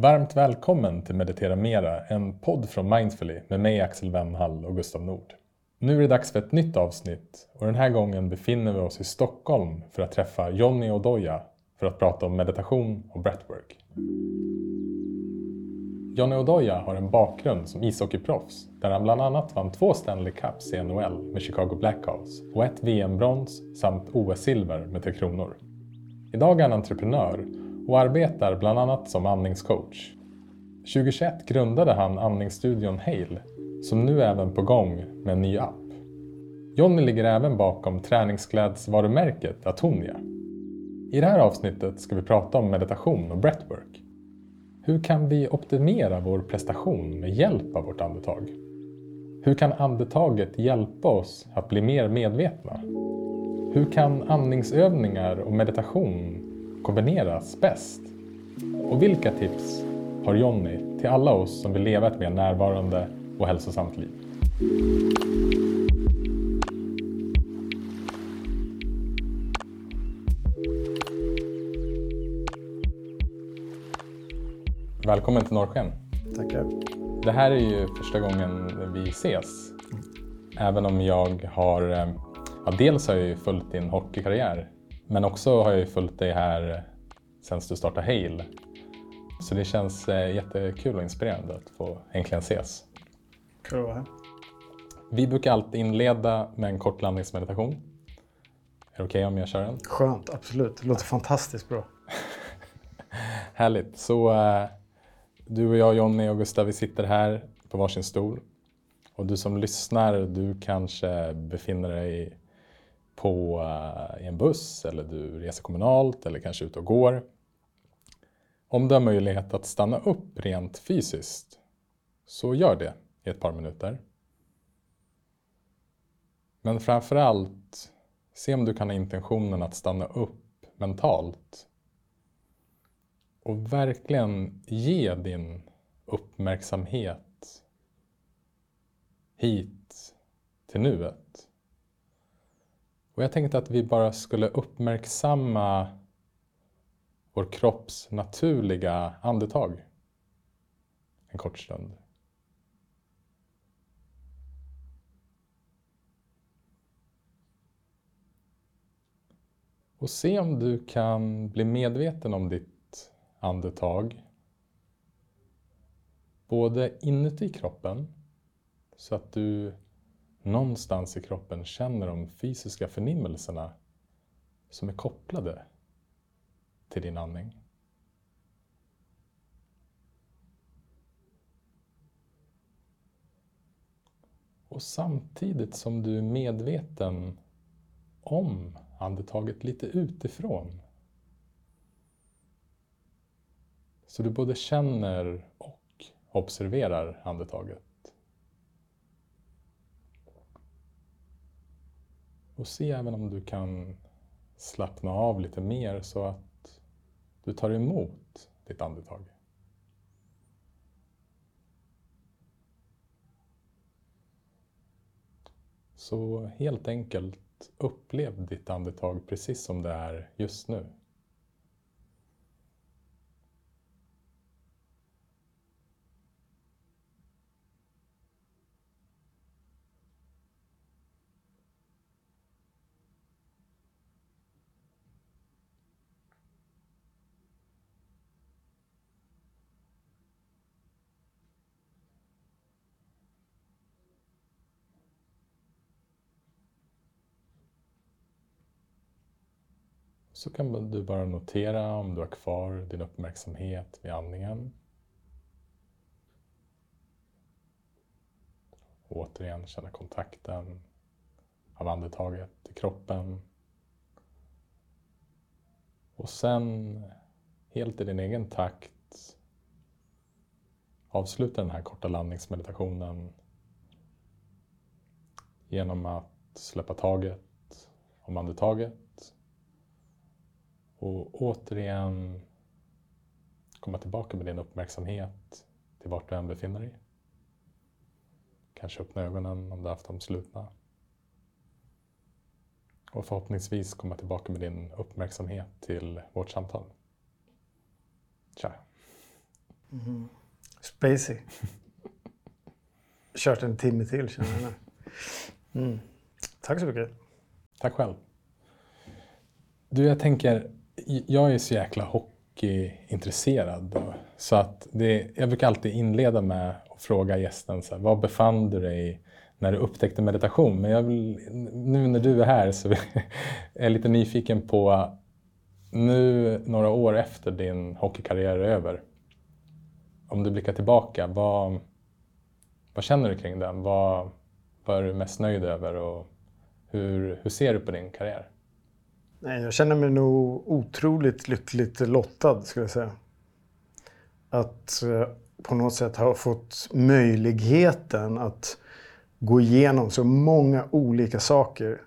Varmt välkommen till Meditera Mera, en podd från Mindfully med mig Axel Wennhall och Gustav Nord. Nu är det dags för ett nytt avsnitt och den här gången befinner vi oss i Stockholm för att träffa Jonny Odoja för att prata om meditation och breathwork. Jonny Odoja har en bakgrund som ishockeyproffs där han bland annat vann två Stanley Cups i NHL med Chicago Blackhawks och ett VM-brons samt OS-silver med Tre Kronor. Idag är han entreprenör och arbetar bland annat som andningscoach. 2021 grundade han andningsstudion Hale som nu är även på gång med en ny app. Jonny ligger även bakom träningsklädsvarumärket Atonia. I det här avsnittet ska vi prata om meditation och breathwork. Hur kan vi optimera vår prestation med hjälp av vårt andetag? Hur kan andetaget hjälpa oss att bli mer medvetna? Hur kan andningsövningar och meditation kombineras bäst? Och vilka tips har Jonny till alla oss som vill leva ett mer närvarande och hälsosamt liv? Välkommen till Norrsken. Tackar. Det här är ju första gången vi ses. Även om jag har, eh, ja, dels har jag ju följt din hockeykarriär, men också har jag ju följt dig här sen du startade Hale. Så det känns eh, jättekul och inspirerande att få äntligen ses. Kul att vara här. Vi brukar alltid inleda med en kort landningsmeditation. Är det okej okay om jag kör den? Skönt, absolut. Det låter fantastiskt bra. Härligt. Så uh, du och jag, Jonny och Gustav, vi sitter här på varsin stol. Och du som lyssnar, du kanske befinner dig på, uh, i en buss eller du reser kommunalt eller kanske ute och går. Om du har möjlighet att stanna upp rent fysiskt, så gör det i ett par minuter. Men framför allt, se om du kan ha intentionen att stanna upp mentalt och verkligen ge din uppmärksamhet hit till nuet. Och jag tänkte att vi bara skulle uppmärksamma vår kropps naturliga andetag en kort stund. Och se om du kan bli medveten om ditt andetag. Både inuti kroppen, så att du någonstans i kroppen känner de fysiska förnimmelserna som är kopplade till din andning. Och samtidigt som du är medveten om andetaget lite utifrån. Så du både känner och observerar andetaget. Och se även om du kan slappna av lite mer så att du tar emot ditt andetag. Så helt enkelt upplev ditt andetag precis som det är just nu. Så kan du bara notera om du har kvar din uppmärksamhet vid andningen. Återigen känna kontakten av andetaget i kroppen. Och sen helt i din egen takt avsluta den här korta landningsmeditationen genom att släppa taget om andetaget och återigen komma tillbaka med din uppmärksamhet till vart du än befinner dig. Kanske öppna ögonen om du haft dem slutna. Och förhoppningsvis komma tillbaka med din uppmärksamhet till vårt samtal. Tja! Mm. Spacey. Kört en timme till känner jag. Mm. Tack så mycket. Tack själv. Du, jag tänker, jag är så jäkla hockeyintresserad. Så att det, jag brukar alltid inleda med att fråga gästen, så här, var befann du dig när du upptäckte meditation? Men jag vill, nu när du är här så är jag lite nyfiken på, nu några år efter din hockeykarriär är över, om du blickar tillbaka, vad, vad känner du kring den? Vad, vad är du mest nöjd över och hur, hur ser du på din karriär? Nej, jag känner mig nog otroligt lyckligt lottad, skulle jag säga. Att eh, på något sätt ha fått möjligheten att gå igenom så många olika saker.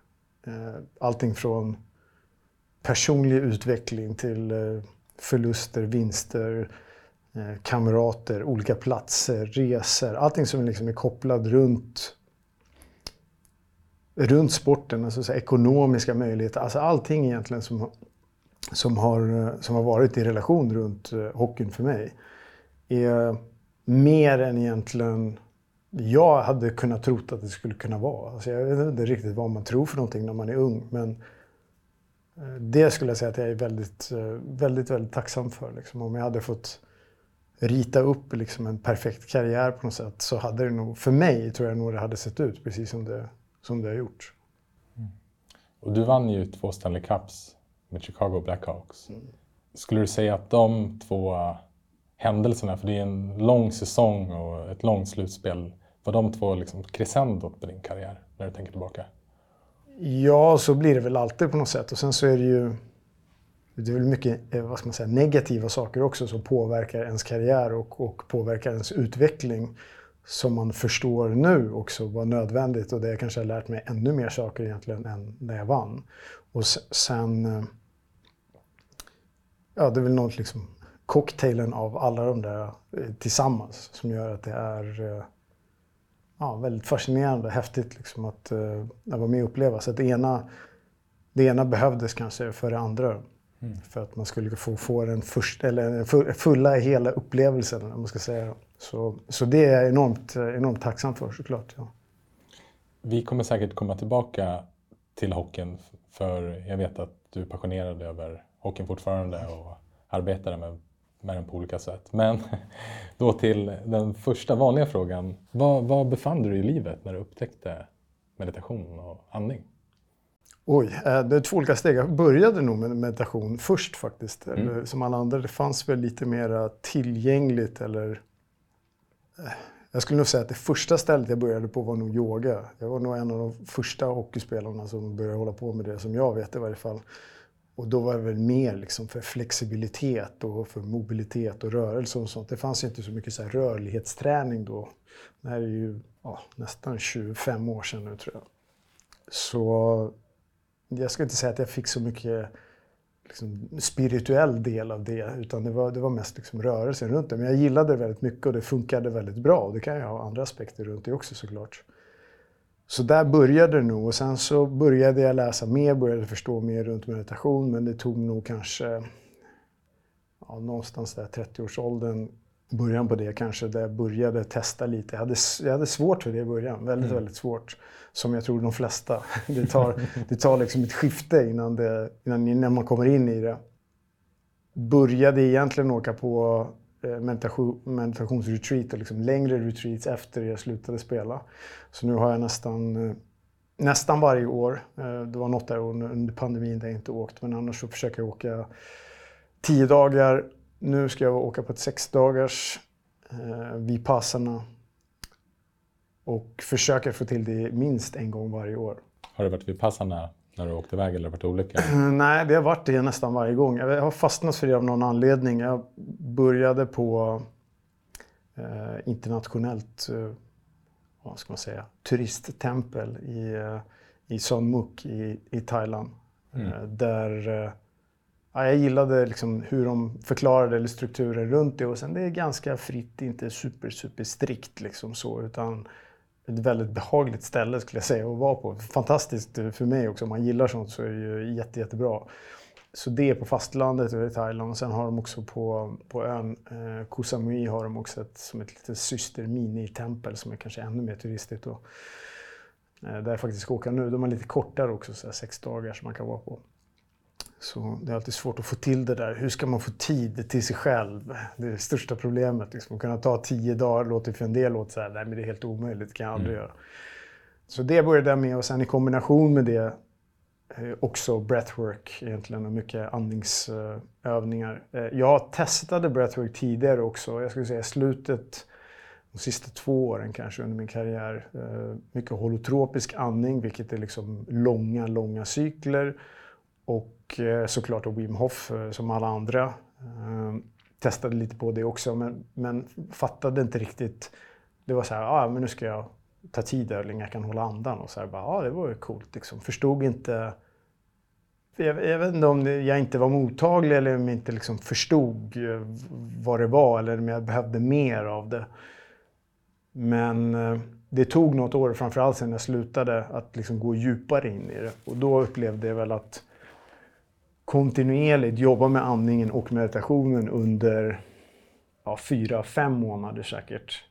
Eh, allting från personlig utveckling till eh, förluster, vinster, eh, kamrater, olika platser, resor. Allting som liksom är kopplat runt runt sporten, alltså så ekonomiska möjligheter, alltså allting egentligen som, som, har, som har varit i relation runt eh, hockeyn för mig är mer än egentligen jag hade kunnat tro att det skulle kunna vara. Alltså jag vet inte riktigt vad man tror för någonting när man är ung, men eh, det skulle jag säga att jag är väldigt, eh, väldigt, väldigt tacksam för. Liksom. Om jag hade fått rita upp liksom en perfekt karriär på något sätt så hade det nog, för mig tror jag nog det hade sett ut precis som det, som det har gjort. Mm. Och du vann ju två Stanley Cups med Chicago Blackhawks. Mm. Skulle du säga att de två händelserna, för det är en lång säsong och ett långt slutspel, var de två liksom crescendot på din karriär när du tänker tillbaka? Ja, så blir det väl alltid på något sätt. Och sen så är det ju det är väl mycket eh, vad ska man säga, negativa saker också som påverkar ens karriär och, och påverkar ens utveckling som man förstår nu också var nödvändigt och det jag kanske har lärt mig ännu mer saker egentligen än när jag vann. Och sen... Eh, ja, det är väl något liksom cocktailen av alla de där eh, tillsammans som gör att det är eh, ja, väldigt fascinerande, häftigt liksom att, att vara med och uppleva. Så att det ena, det ena behövdes kanske för det andra. Mm. För att man skulle få, få den första, eller fulla hela upplevelsen, om man ska säga. Så, så det är jag enormt, enormt tacksam för såklart. Ja. Vi kommer säkert komma tillbaka till hockeyn för jag vet att du är passionerad över hockeyn fortfarande och arbetar med, med den på olika sätt. Men då till den första vanliga frågan. Var, var befann du dig i livet när du upptäckte meditation och andning? Oj, eh, det är två olika steg. Jag började nog med meditation först faktiskt. Mm. Som alla andra. Det fanns väl lite mer tillgängligt eller jag skulle nog säga att det första stället jag började på var nog yoga. Jag var nog en av de första hockeyspelarna som började hålla på med det, som jag vet i varje fall. Och då var det väl mer liksom för flexibilitet och för mobilitet och rörelse och sånt. Det fanns inte så mycket så rörlighetsträning då. Det här är ju ja, nästan 25 år sedan nu tror jag. Så jag ska inte säga att jag fick så mycket liksom, spirituell del av det. Utan det var, det var mest liksom rörelsen runt det. Men jag gillade det väldigt mycket och det funkade väldigt bra. Det kan ju ha andra aspekter runt det också såklart. Så där började det nog. Och sen så började jag läsa mer, började förstå mer runt meditation. Men det tog nog kanske ja, någonstans där 30-årsåldern början på det kanske, där jag började testa lite. Jag hade, jag hade svårt för det i början, väldigt, mm. väldigt svårt. Som jag tror de flesta. Det tar, det tar liksom ett skifte innan, det, innan, innan man kommer in i det. Började egentligen åka på eh, meditation, meditationsretreat och liksom längre retreats efter jag slutade spela. Så nu har jag nästan, eh, nästan varje år, eh, det var något där under pandemin där jag inte åkt, men annars så försöker jag åka tio dagar nu ska jag åka på ett sex dagars eh, Vipassana och försöker få till det minst en gång varje år. Har det varit Vipassana när du åkte iväg eller varit olika? Nej, det har varit det nästan varje gång. Jag har fastnat för det av någon anledning. Jag började på eh, internationellt eh, vad ska man säga, turisttempel i, eh, i Son Muk i, i Thailand. Mm. Eh, där eh, ja, jag gillade liksom hur de förklarade eller strukturen runt det. Och sen det är ganska fritt, inte super, super strikt liksom så. Utan ett väldigt behagligt ställe skulle jag säga att vara på. Fantastiskt för mig också. Om man gillar sånt så är det ju jätte, jättebra. så det är på fastlandet i Thailand. Sen har de också på, på ön eh, Koh Samui har de också ett, som ett litet syster mini-tempel som är kanske ännu mer turistigt. Och, eh, där jag faktiskt ska åka nu. De är lite kortare också, så sex dagar som man kan vara på. Så det är alltid svårt att få till det där. Hur ska man få tid till sig själv? Det är det största problemet. Liksom. Att kunna ta tio dagar låter för en del låta så här, nej men det är helt omöjligt, det kan jag aldrig mm. göra. Så det började jag med och sen i kombination med det eh, också breathwork egentligen och mycket andningsövningar. Eh, jag testade breathwork tidigare också. Jag skulle säga slutet, de sista två åren kanske under min karriär. Eh, mycket holotropisk andning, vilket är liksom långa, långa cykler. Och Eh, såklart Wim Hof eh, som alla andra. Ehm, testade lite på det också men, men fattade inte riktigt. Det var så här, ah, men nu ska jag ta tid hur länge jag kan hålla andan. Och så här, bara, ja, det var ju coolt. Liksom. Förstod inte... Jag, jag, vet inte om jag inte var mottaglig eller om jag inte liksom förstod eh, vad det var eller om jag behövde mer av det. Men det tog något år, framförallt sen jag slutade, att liksom gå djupare in i det. Och då upplevde jag väl att kontinuerligt jobba med andningen och meditationen under ja, fyra, fem månader säkert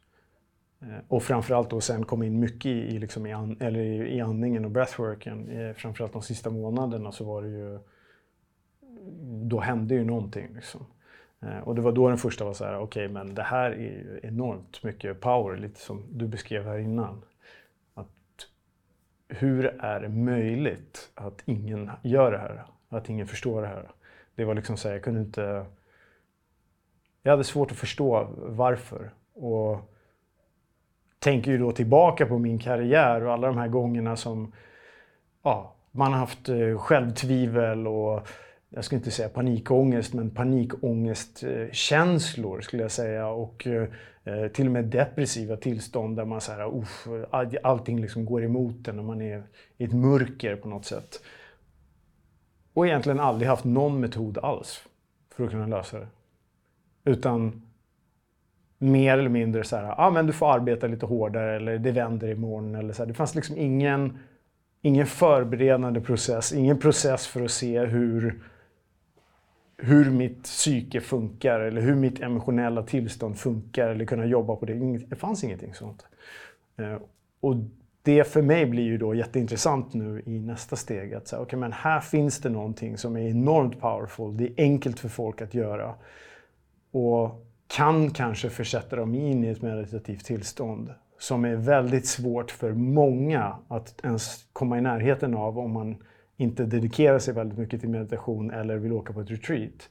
eh, och framförallt då sen kom in mycket i, liksom i, an, eller i, i andningen och breathworken. Eh, framförallt de sista månaderna så var det ju... Då hände ju någonting liksom. Eh, och det var då den första var så här, okej okay, men det här är ju enormt mycket power, lite som du beskrev här innan. Att hur är det möjligt att ingen gör det här? Att ingen förstår det här? Det var liksom så här, jag kunde inte... Jag hade svårt att förstå varför. Och tänker ju då tillbaka på min karriär och alla de här gångerna som ja, man har haft eh, självtvivel och jag skulle inte säga panikångest, men panikångestkänslor skulle jag säga. Och eh, till och med depressiva tillstånd där man så här, uff, allting liksom går emot en och man är i ett mörker på något sätt. Och egentligen aldrig haft någon metod alls för att kunna lösa det. Utan mer eller mindre så här, ja ah, men du får arbeta lite hårdare eller det vänder imorgon. Eller så här. Det fanns liksom ingen, ingen förberedande process, ingen process för att se hur, hur mitt psyke funkar eller hur mitt emotionella tillstånd funkar eller kunna jobba på det. Det fanns ingenting sånt. Eh, och det för mig blir ju då jätteintressant nu i nästa steg. Att säga, okay, men här finns det någonting som är enormt powerful. Det är enkelt för folk att göra. Och kan kanske försätta dem in i ett meditativt tillstånd som är väldigt svårt för många att ens komma i närheten av om man inte dedikerar sig väldigt mycket till meditation eller vill åka på ett retreat.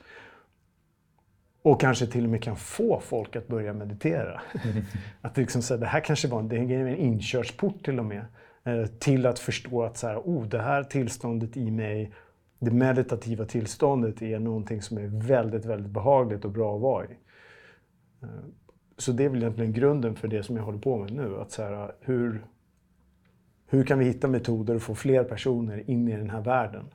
Och kanske till och med kan få folk att börja meditera. att liksom så här, det här kanske var det är en inkörsport till och med. Eh, till att förstå att så här, oh, det här tillståndet i mig, det meditativa tillståndet är någonting som är väldigt, väldigt behagligt och bra att vara i. Eh, så det är väl egentligen grunden för det som jag håller på med nu. Att så här, hur, hur kan vi hitta metoder och få fler personer in i den här världen?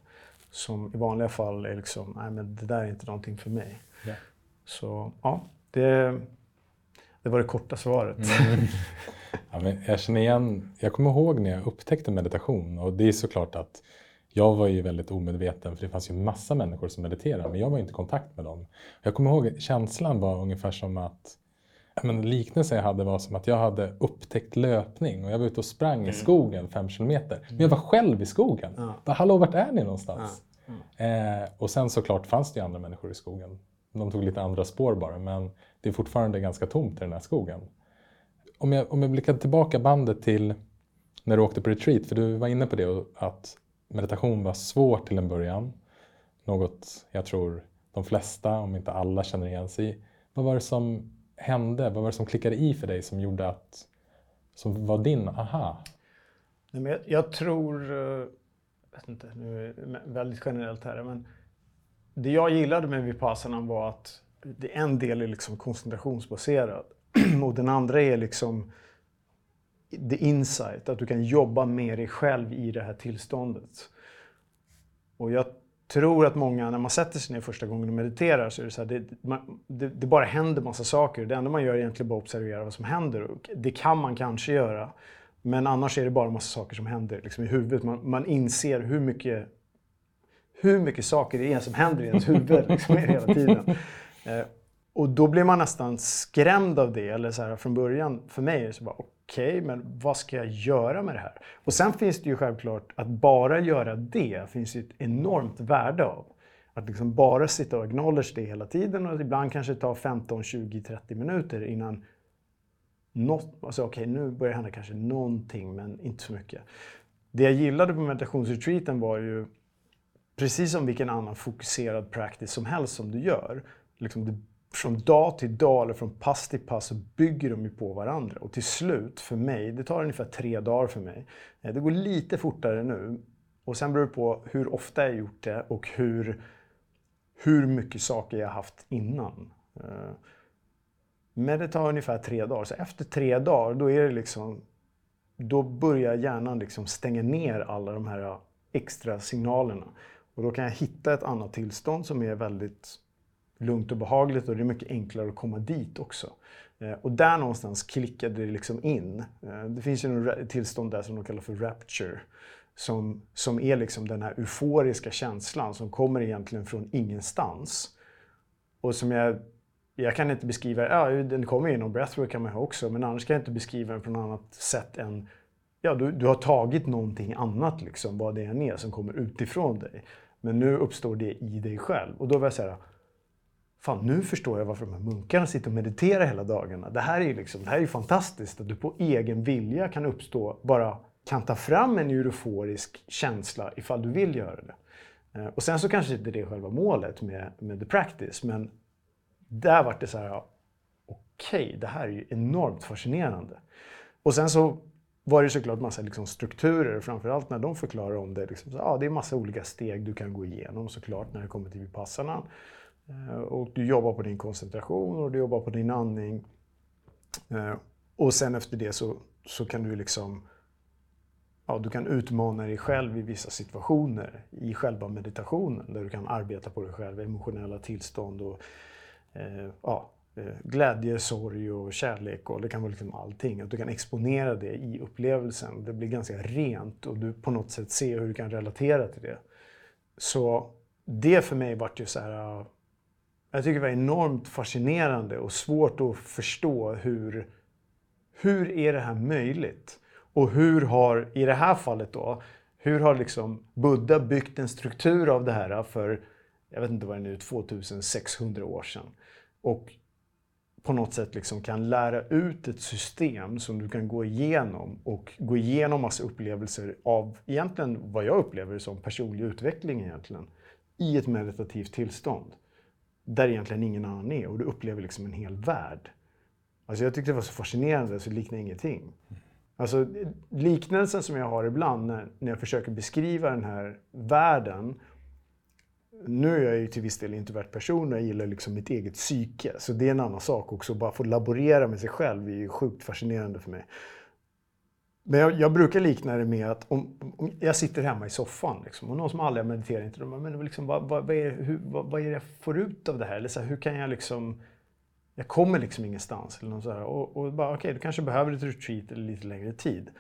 Som i vanliga fall är liksom, nej men det där är inte någonting för mig. Yeah. Så ja, det, det var det korta svaret. Mm. Ja, men jag känner igen, jag kommer ihåg när jag upptäckte meditation och det är såklart att jag var ju väldigt omedveten för det fanns ju massa människor som mediterade men jag var inte i kontakt med dem. Jag kommer ihåg känslan var ungefär som att men liknelsen jag hade var som att jag hade upptäckt löpning och jag var ute och sprang mm. i skogen fem kilometer. Men jag var själv i skogen. Ja. Hallå, vart är ni någonstans? Ja. Mm. Eh, och sen såklart fanns det ju andra människor i skogen. De tog lite andra spår bara, men det är fortfarande ganska tomt i den här skogen. Om jag, om jag blickar tillbaka bandet till när du åkte på retreat, för du var inne på det, att meditation var svårt till en början. Något jag tror de flesta, om inte alla, känner igen sig i. Vad var det som hände? Vad var det som klickade i för dig som gjorde att, som var din aha? jag, jag tror, eh, jag vet inte, nu är det väldigt generellt här, men det jag gillade med Vipassana var att det en del är liksom koncentrationsbaserad och den andra är liksom the insight, att du kan jobba med dig själv i det här tillståndet. Och jag tror att många, när man sätter sig ner första gången och mediterar, så är det så här, det, man, det, det, bara händer massa saker. Det enda man gör är egentligen bara att observera vad som händer. Och det kan man kanske göra, men annars är det bara massa saker som händer liksom, i huvudet. Man, man inser hur mycket, hur mycket saker det är som händer i ens huvud liksom, hela tiden. Eh, och då blir man nästan skrämd av det. Eller så här, från början, för mig är det så bara okej, okay, men vad ska jag göra med det här? Och sen finns det ju självklart att bara göra det finns ju ett enormt värde av. Att liksom bara sitta och acknowledge det hela tiden och ibland kanske ta 15, 20, 30 minuter innan något, alltså okej okay, nu börjar det hända kanske någonting men inte så mycket. Det jag gillade på meditationsretreaten var ju precis som vilken annan fokuserad practice som helst som du gör. Liksom det, från dag till dag eller från pass till pass så bygger de ju på varandra. Och till slut, för mig, det tar ungefär tre dagar för mig. Eh, det går lite fortare nu. Och sen beror det på hur ofta jag gjort det och hur, hur mycket saker jag haft innan. Eh, men det tar ungefär tre dagar. Så efter tre dagar, då är det liksom då börjar hjärnan liksom stänga ner alla de här eh, extra signalerna. Och då kan jag hitta ett annat tillstånd som är väldigt lugnt och behagligt och det är mycket enklare att komma dit också. Eh, och där någonstans klickade det liksom in. Eh, det finns ju ett tillstånd där som de kallar för rapture. Som, som är liksom den här euforiska känslan som kommer egentligen från ingenstans. Och som jag, jag kan inte beskriva, ja den kommer genom breathwork kan man ha också, men annars kan jag inte beskriva den på något annat sätt än Ja, du, du har tagit någonting annat, liksom, vad det än är, som kommer utifrån dig. Men nu uppstår det i dig själv. Och då var jag så här, fan nu förstår jag varför de här munkarna sitter och mediterar hela dagarna. Det här är ju liksom, det här är fantastiskt att du på egen vilja kan uppstå, bara kan ta fram en euforisk känsla ifall du vill göra det. Eh, och sen så kanske inte det är själva målet med, med the practice, men där vart det så här, okej, okay, det här är ju enormt fascinerande. Och sen så var det såklart massa liksom strukturer, framförallt när de förklarar om det. Liksom, så, ja, det är massa olika steg du kan gå igenom såklart när det kommer till vipassana. Eh, och du jobbar på din koncentration och du jobbar på din andning. Eh, och sen efter det så, så kan du liksom ja, du kan utmana dig själv i vissa situationer i själva meditationen där du kan arbeta på dig själv, emotionella tillstånd och eh, ja, Eh, glädje, sorg och kärlek och det kan vara liksom allting. Att du kan exponera det i upplevelsen. Det blir ganska rent och du på något sätt ser hur du kan relatera till det. Så det för mig vart ju så här... Ah, jag tycker det var enormt fascinerande och svårt att förstå hur, hur är det här möjligt? Och hur har, i det här fallet då, hur har liksom Buddha byggt en struktur av det här för, jag vet inte vad det är nu, 2600 år sedan. Och på något sätt liksom kan lära ut ett system som du kan gå igenom och gå igenom massa upplevelser av egentligen vad jag upplever som personlig utveckling egentligen i ett meditativt tillstånd. Där egentligen ingen annan är och du upplever liksom en hel värld. Alltså jag tyckte det var så fascinerande så det liknar ingenting. Alltså liknelsen som jag har ibland när, när jag försöker beskriva den här världen nu är jag ju till viss del introvert person och jag gillar liksom mitt eget psyke. Så det är en annan sak också. Att bara få laborera med sig själv är ju sjukt fascinerande för mig. Men jag, jag brukar likna det med att om, om, jag sitter hemma i soffan liksom, och någon som aldrig har mediterat inte, men liksom, vad, vad, vad, är, hur, vad, vad, är det jag får ut av det här? Eller så här, hur kan jag liksom... Jag kommer liksom ingenstans. Eller något så här, och, och bara, okej, okay, du kanske behöver ett retreat eller lite längre tid.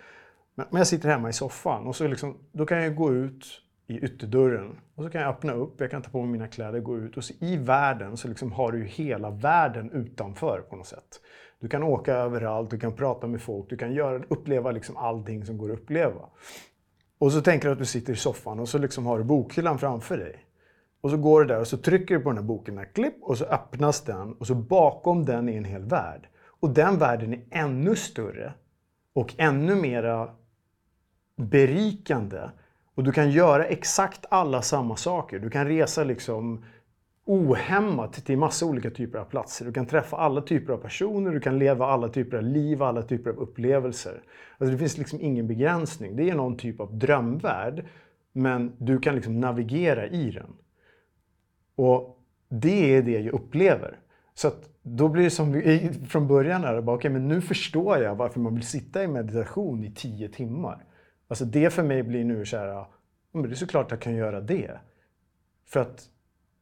Men, men jag sitter hemma i soffan och så liksom, då kan jag gå ut i ytterdörren. Och så kan jag öppna upp, jag kan ta på mig mina kläder, gå ut. Och så i världen så liksom har du ju hela världen utanför på något sätt. Du kan åka överallt, du kan prata med folk, du kan göra, uppleva liksom allting som går att uppleva. Och så tänker du att du sitter i soffan och så liksom har du bokhyllan framför dig. Och så går du där och så trycker du på den här boken, där, klipp, och så öppnas den. Och så bakom den är en hel värld. Och den världen är ännu större och ännu mera berikande och du kan göra exakt alla samma saker. Du kan resa liksom ohämmat till massa olika typer av platser. Du kan träffa alla typer av personer, du kan leva alla typer av liv, alla typer av upplevelser. Alltså det finns liksom ingen begränsning. Det är någon typ av drömvärld, men du kan liksom navigera i den. Och det är det jag upplever. Så att då blir det som från början, är det bara, okay, men nu förstår jag varför man vill sitta i meditation i tio timmar. Alltså det för mig blir nu så här, men det är såklart jag kan göra det. För att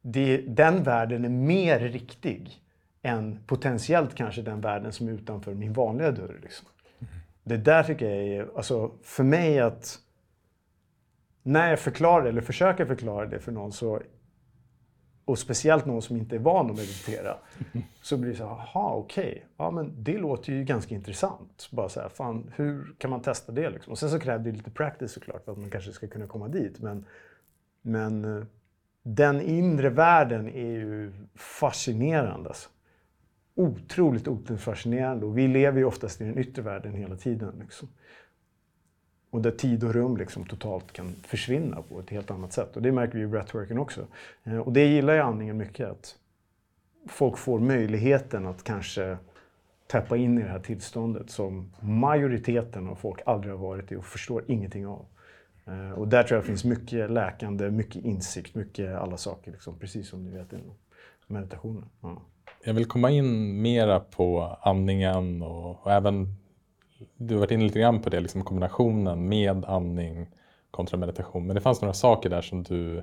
det, den världen är mer riktig än potentiellt kanske den världen som är utanför min vanliga dörr. Liksom. Mm. Det där tycker jag är, alltså för mig att när jag förklarar eller försöker förklara det för någon så och speciellt någon som inte är van att meditera. Så blir det så här, aha okej, okay. ja men det låter ju ganska intressant. Bara så här, fan hur kan man testa det liksom? Och sen så krävde det lite practice såklart för att man kanske ska kunna komma dit. Men, men eh, den inre världen är ju fascinerande. Alltså. Otroligt, otroligt fascinerande. Och vi lever ju oftast i den yttre världen hela tiden. Liksom. Och där tid och rum liksom totalt kan försvinna på ett helt annat sätt. Och det märker vi i breathworken också. Eh, och det gillar jag andningen mycket. Att folk får möjligheten att kanske täppa in i det här tillståndet som majoriteten av folk aldrig har varit i och förstår ingenting av. Eh, och där tror jag det finns mycket läkande, mycket insikt, mycket alla saker. Liksom, precis som ni vet inom meditationen. Ja. Jag vill komma in mera på andningen och, och även du har varit inne lite grann på det, liksom kombinationen med andning kontra meditation. Men det fanns några saker där som du,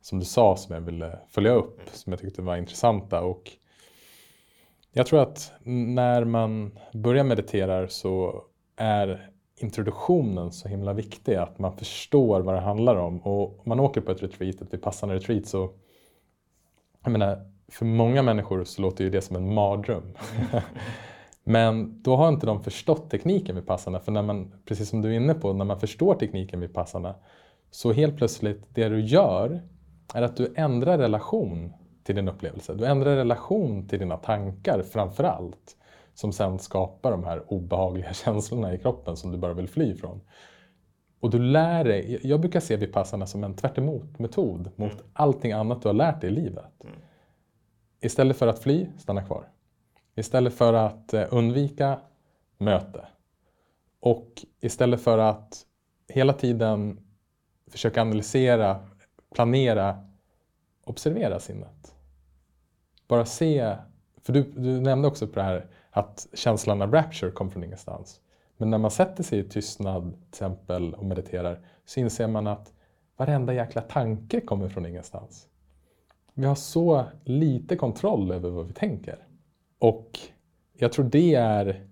som du sa som jag ville följa upp, som jag tyckte var intressanta. Och jag tror att när man börjar meditera så är introduktionen så himla viktig, att man förstår vad det handlar om. Och om man åker på ett retreat, ett passande retreat, så jag menar, för många människor så låter ju det som en mardröm. Men då har inte de förstått tekniken vid passarna. För när man, precis som du är inne på, när man förstår tekniken vid passarna så helt plötsligt, det du gör är att du ändrar relation till din upplevelse. Du ändrar relation till dina tankar framför allt. Som sen skapar de här obehagliga känslorna i kroppen som du bara vill fly ifrån. Och du lär dig, jag brukar se vipassarna som en tvärt metod mot mm. allting annat du har lärt dig i livet. Mm. Istället för att fly, stanna kvar. Istället för att eh, undvika möte. Och istället för att hela tiden försöka analysera, planera, observera sinnet. Bara se, för du, du nämnde också på det här att känslan av rapture kommer från ingenstans. Men när man sätter sig i tystnad till exempel och mediterar så inser man att varenda jäkla tanke kommer från ingenstans. Vi har så lite kontroll över vad vi tänker. Och jag tror det är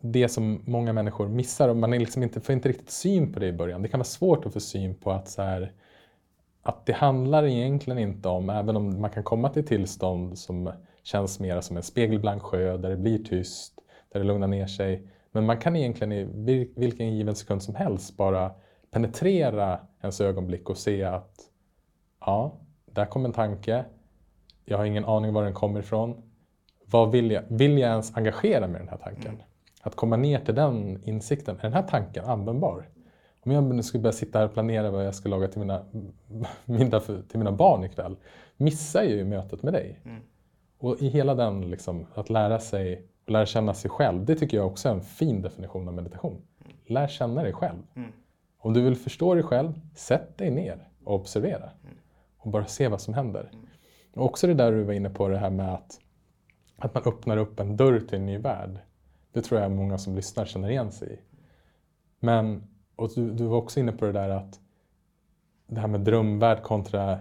det som många människor missar och man är liksom inte, får inte riktigt syn på det i början. Det kan vara svårt att få syn på att, så här, att det handlar egentligen inte om, även om man kan komma till tillstånd som känns mer som en spegelblank sjö där det blir tyst, där det lugnar ner sig. Men man kan egentligen i vilken given sekund som helst bara penetrera ens ögonblick och se att ja, där kom en tanke. Jag har ingen aning var den kommer ifrån vad vill jag? Vill jag ens engagera mig i den här tanken? Mm. Att komma ner till den insikten. Är den här tanken användbar? Om jag nu skulle börja sitta här och planera vad jag ska laga till mina, middag för, till mina barn ikväll, missar jag ju mötet med dig. Mm. Och i hela den, liksom, att lära sig lära känna sig själv, det tycker jag också är en fin definition av meditation. Mm. Lär känna dig själv. Mm. Om du vill förstå dig själv, sätt dig ner och observera. Mm. Och bara se vad som händer. Mm. Och också det där du var inne på, det här med att att man öppnar upp en dörr till en ny värld. Det tror jag många som lyssnar känner igen sig i. Men, och du, du var också inne på det där att det här med drömvärld kontra...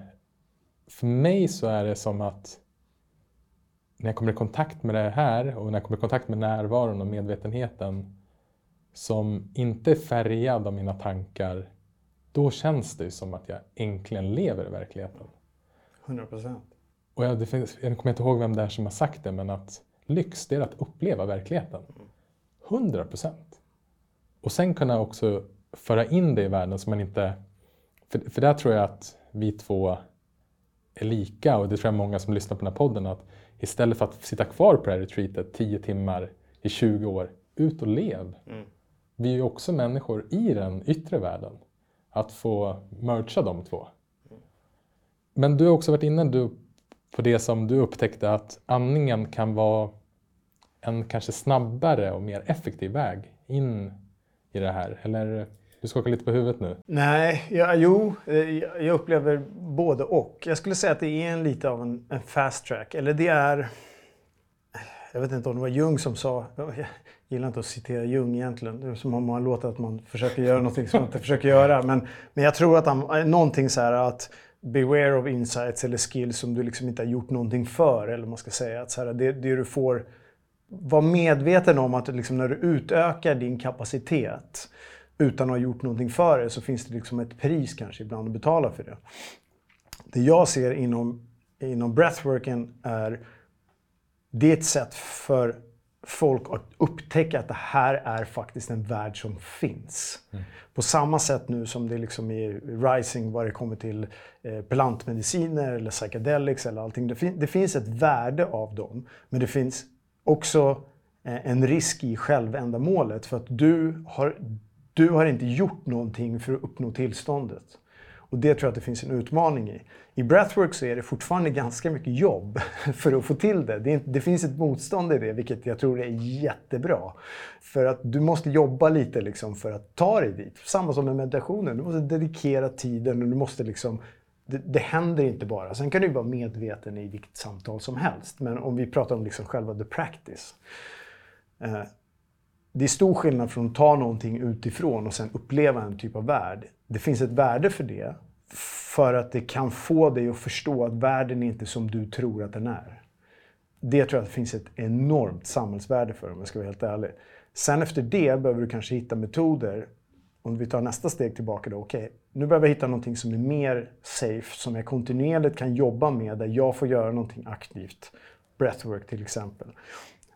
För mig så är det som att när jag kommer i kontakt med det här och när jag kommer i kontakt med närvaron och medvetenheten som inte är färgad av mina tankar, då känns det som att jag äntligen lever i verkligheten. 100 procent. Och jag, finns, jag kommer inte ihåg vem det är som har sagt det, men att lyx, det är att uppleva verkligheten. 100 procent. Och sen kunna också föra in det i världen så man inte... För, för där tror jag att vi två är lika och det tror jag många som lyssnar på den här podden att istället för att sitta kvar på det här retreatet 10 timmar i 20 år, ut och lev. Mm. Vi är ju också människor i den yttre världen. Att få mergea de två. Mm. Men du har också varit inne, du på det som du upptäckte att andningen kan vara en kanske snabbare och mer effektiv väg in i det här? Eller du skakar lite på huvudet nu. Nej, ja, jo, eh, jag upplever både och. Jag skulle säga att det är en, lite av en, en fast track. Eller det är... Jag vet inte om det var Jung som sa... Jag gillar inte att citera Jung egentligen. Det är som om man låter att man försöker göra någonting som man inte försöker göra. Men, men jag tror att han, eh, någonting så här att beware of insights eller skills som du liksom inte har gjort någonting för. Eller man ska säga. Att så här, det, det du får vara medveten om att liksom när du utökar din kapacitet, utan att ha gjort någonting för det så finns det liksom ett pris kanske ibland att betala för det. Det jag ser inom, inom breathworken är det är ett sätt för folk att upptäcka att det här är faktiskt en värld som finns. Mm. På samma sätt nu som det liksom är rising vad det kommer till eh, plantmediciner eller psychedelics eller allting. Det, fin det, finns ett värde av dem, men det finns också eh, en risk i självändamålet för att du har, du har inte gjort någonting för att uppnå tillståndet. Och det tror jag att det finns en utmaning i. I breathwork så är det fortfarande ganska mycket jobb för att få till det. Det, är, det, finns ett motstånd i det, vilket jag tror är jättebra. För att du måste jobba lite liksom för att ta dig dit. Samma som med meditationen. Du måste dedikera tiden och du måste liksom det, det händer inte bara. Sen kan du vara medveten i vilket samtal som helst. Men om vi pratar om liksom själva the practice. Eh, det är stor skillnad från att ta någonting utifrån och sen uppleva en typ av värld. Det finns ett värde för det, för att det kan få dig att förstå att världen är inte som du tror att den är. Det tror jag att det finns ett enormt samhällsvärde för om jag ska vara helt ärlig. Sen efter det behöver du kanske hitta metoder. Om vi tar nästa steg tillbaka då, okej, okay, nu behöver jag hitta någonting som är mer safe, som jag kontinuerligt kan jobba med, där jag får göra någonting aktivt. Breathwork till exempel.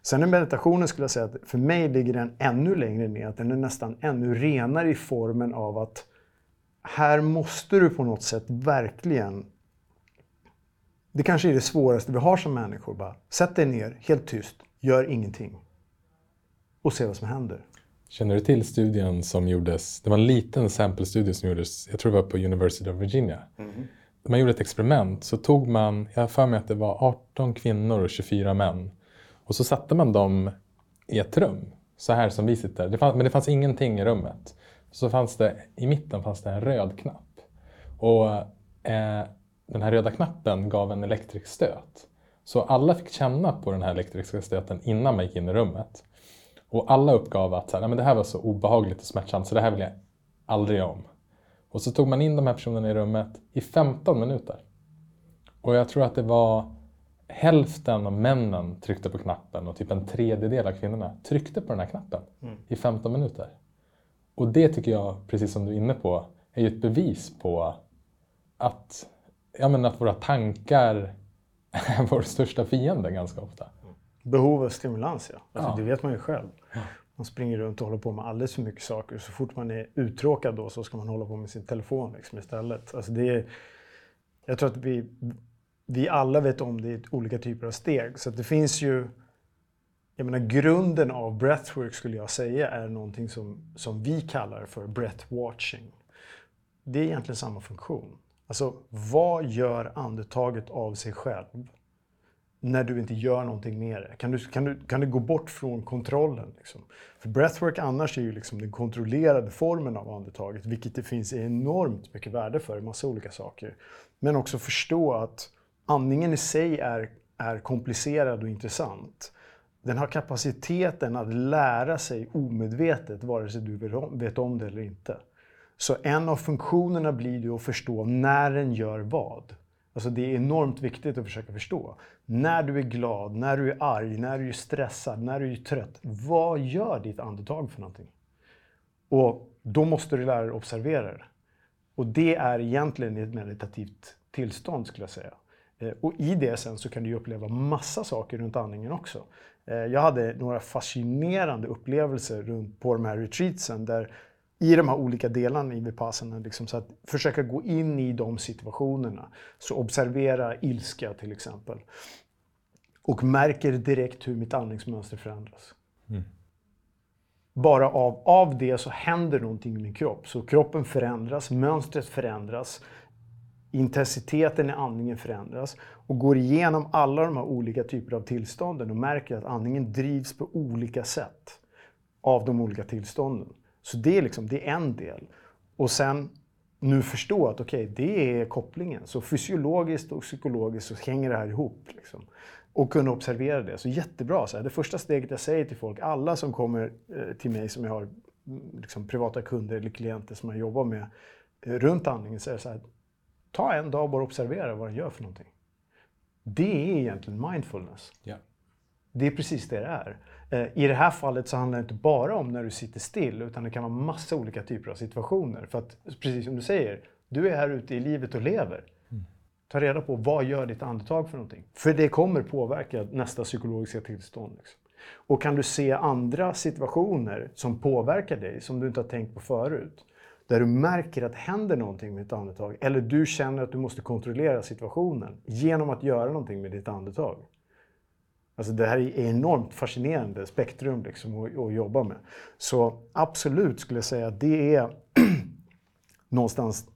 Sen i meditationen skulle jag säga att för mig ligger den ännu längre ner, att den är nästan ännu renare i formen av att här måste du på något sätt verkligen det kanske är det svåraste vi har som människor. Bara, sätt dig ner, helt tyst, gör ingenting. Och se vad som händer. Känner du till studien som gjordes? Det var en liten sample-studie som gjordes, jag tror det var på University of Virginia. Mm. Man gjorde ett experiment, så tog man, jag har för mig att det var 18 kvinnor och 24 män. Och så satte man dem i ett rum, så här som vi sitter. Det fanns, men det fanns ingenting i rummet. Så fanns det, i mitten fanns det en röd knapp. Och eh, den här röda knappen gav en elektrisk stöt. Så alla fick känna på den här elektriska stöten innan man gick in i rummet. Och alla uppgav att så här, men det här var så obehagligt och smärtsamt så det här vill jag aldrig om. Och så tog man in de här personerna i rummet i 15 minuter. Och jag tror att det var hälften av männen tryckte på knappen och typ en tredjedel av kvinnorna tryckte på den här knappen mm. i 15 minuter. Och det tycker jag, precis som du är inne på, är ju ett bevis på att, ja, men att våra tankar är vår största fiende ganska ofta. Behov av stimulans, ja. Alltså, ja. Det vet man ju själv. Man springer runt och håller på med alldeles för mycket saker. Så fort man är uttråkad då så ska man hålla på med sin telefon liksom istället. Alltså det är, jag tror att vi, vi alla vet om det i olika typer av steg. Så det finns ju jag menar, grunden av breathwork skulle jag säga är någonting som, som vi kallar för breathwatching. Det är egentligen samma funktion. Alltså, vad gör andetaget av sig själv när du inte gör någonting med det? Kan du, kan du, kan du gå bort från kontrollen? Liksom? För breathwork annars är ju liksom den kontrollerade formen av andetaget, vilket det finns enormt mycket värde för i massa olika saker. Men också förstå att andningen i sig är, är komplicerad och intressant den har kapaciteten att lära sig omedvetet, vare sig du vet om det eller inte. Så en av funktionerna blir ju att förstå när den gör vad. Alltså det är enormt viktigt att försöka förstå. När du är glad, när du är arg, när du är stressad, när du är trött. Vad gör ditt andetag för någonting? Och då måste du lära dig att observera det. Och det är egentligen ett meditativt tillstånd skulle jag säga. Eh, och i det sen så kan du uppleva massa saker runt andningen också. Eh, jag hade några fascinerande upplevelser runt på de här retreatsen där i de här olika delarna i Vipassana, liksom, så att försöka gå in i de situationerna. Så observera ilska till exempel. Och märker direkt hur mitt andningsmönster förändras. Mm. Bara av, av det så händer någonting i min kropp. Så kroppen förändras, mönstret förändras intensiteten i andningen förändras och går igenom alla de här olika typer av tillstånden och märker att andningen drivs på olika sätt av de olika tillstånden. Så det är, liksom, det är en del. Och sen nu förstå att okej, okay, det är kopplingen. Så fysiologiskt och psykologiskt så hänger det här ihop. Liksom. Och kunna observera det. Så jättebra. Så här, det första steget jag säger till folk, alla som kommer eh, till mig som jag har mm, liksom, privata kunder eller klienter som jag jobbar med eh, runt andningen, så är det så här, ta en dag och bara observera vad den gör för någonting. Det är egentligen mindfulness. Ja. Det är precis det det är. Eh, I det här fallet så handlar det inte bara om när du sitter still utan det kan vara massa olika typer av situationer. För att precis som du säger, du är här ute i livet och lever. Ta reda på vad gör ditt andetag för någonting. För det kommer påverka nästa psykologiska tillstånd. Liksom. Och kan du se andra situationer som påverkar dig som du inte har tänkt på förut. Där du märker att det händer någonting med ditt andetag. Eller du känner att du måste kontrollera situationen genom att göra någonting med ditt andetag. Alltså det här är enormt fascinerande spektrum liksom att, att jobba med. Så absolut skulle jag säga att det är någonstans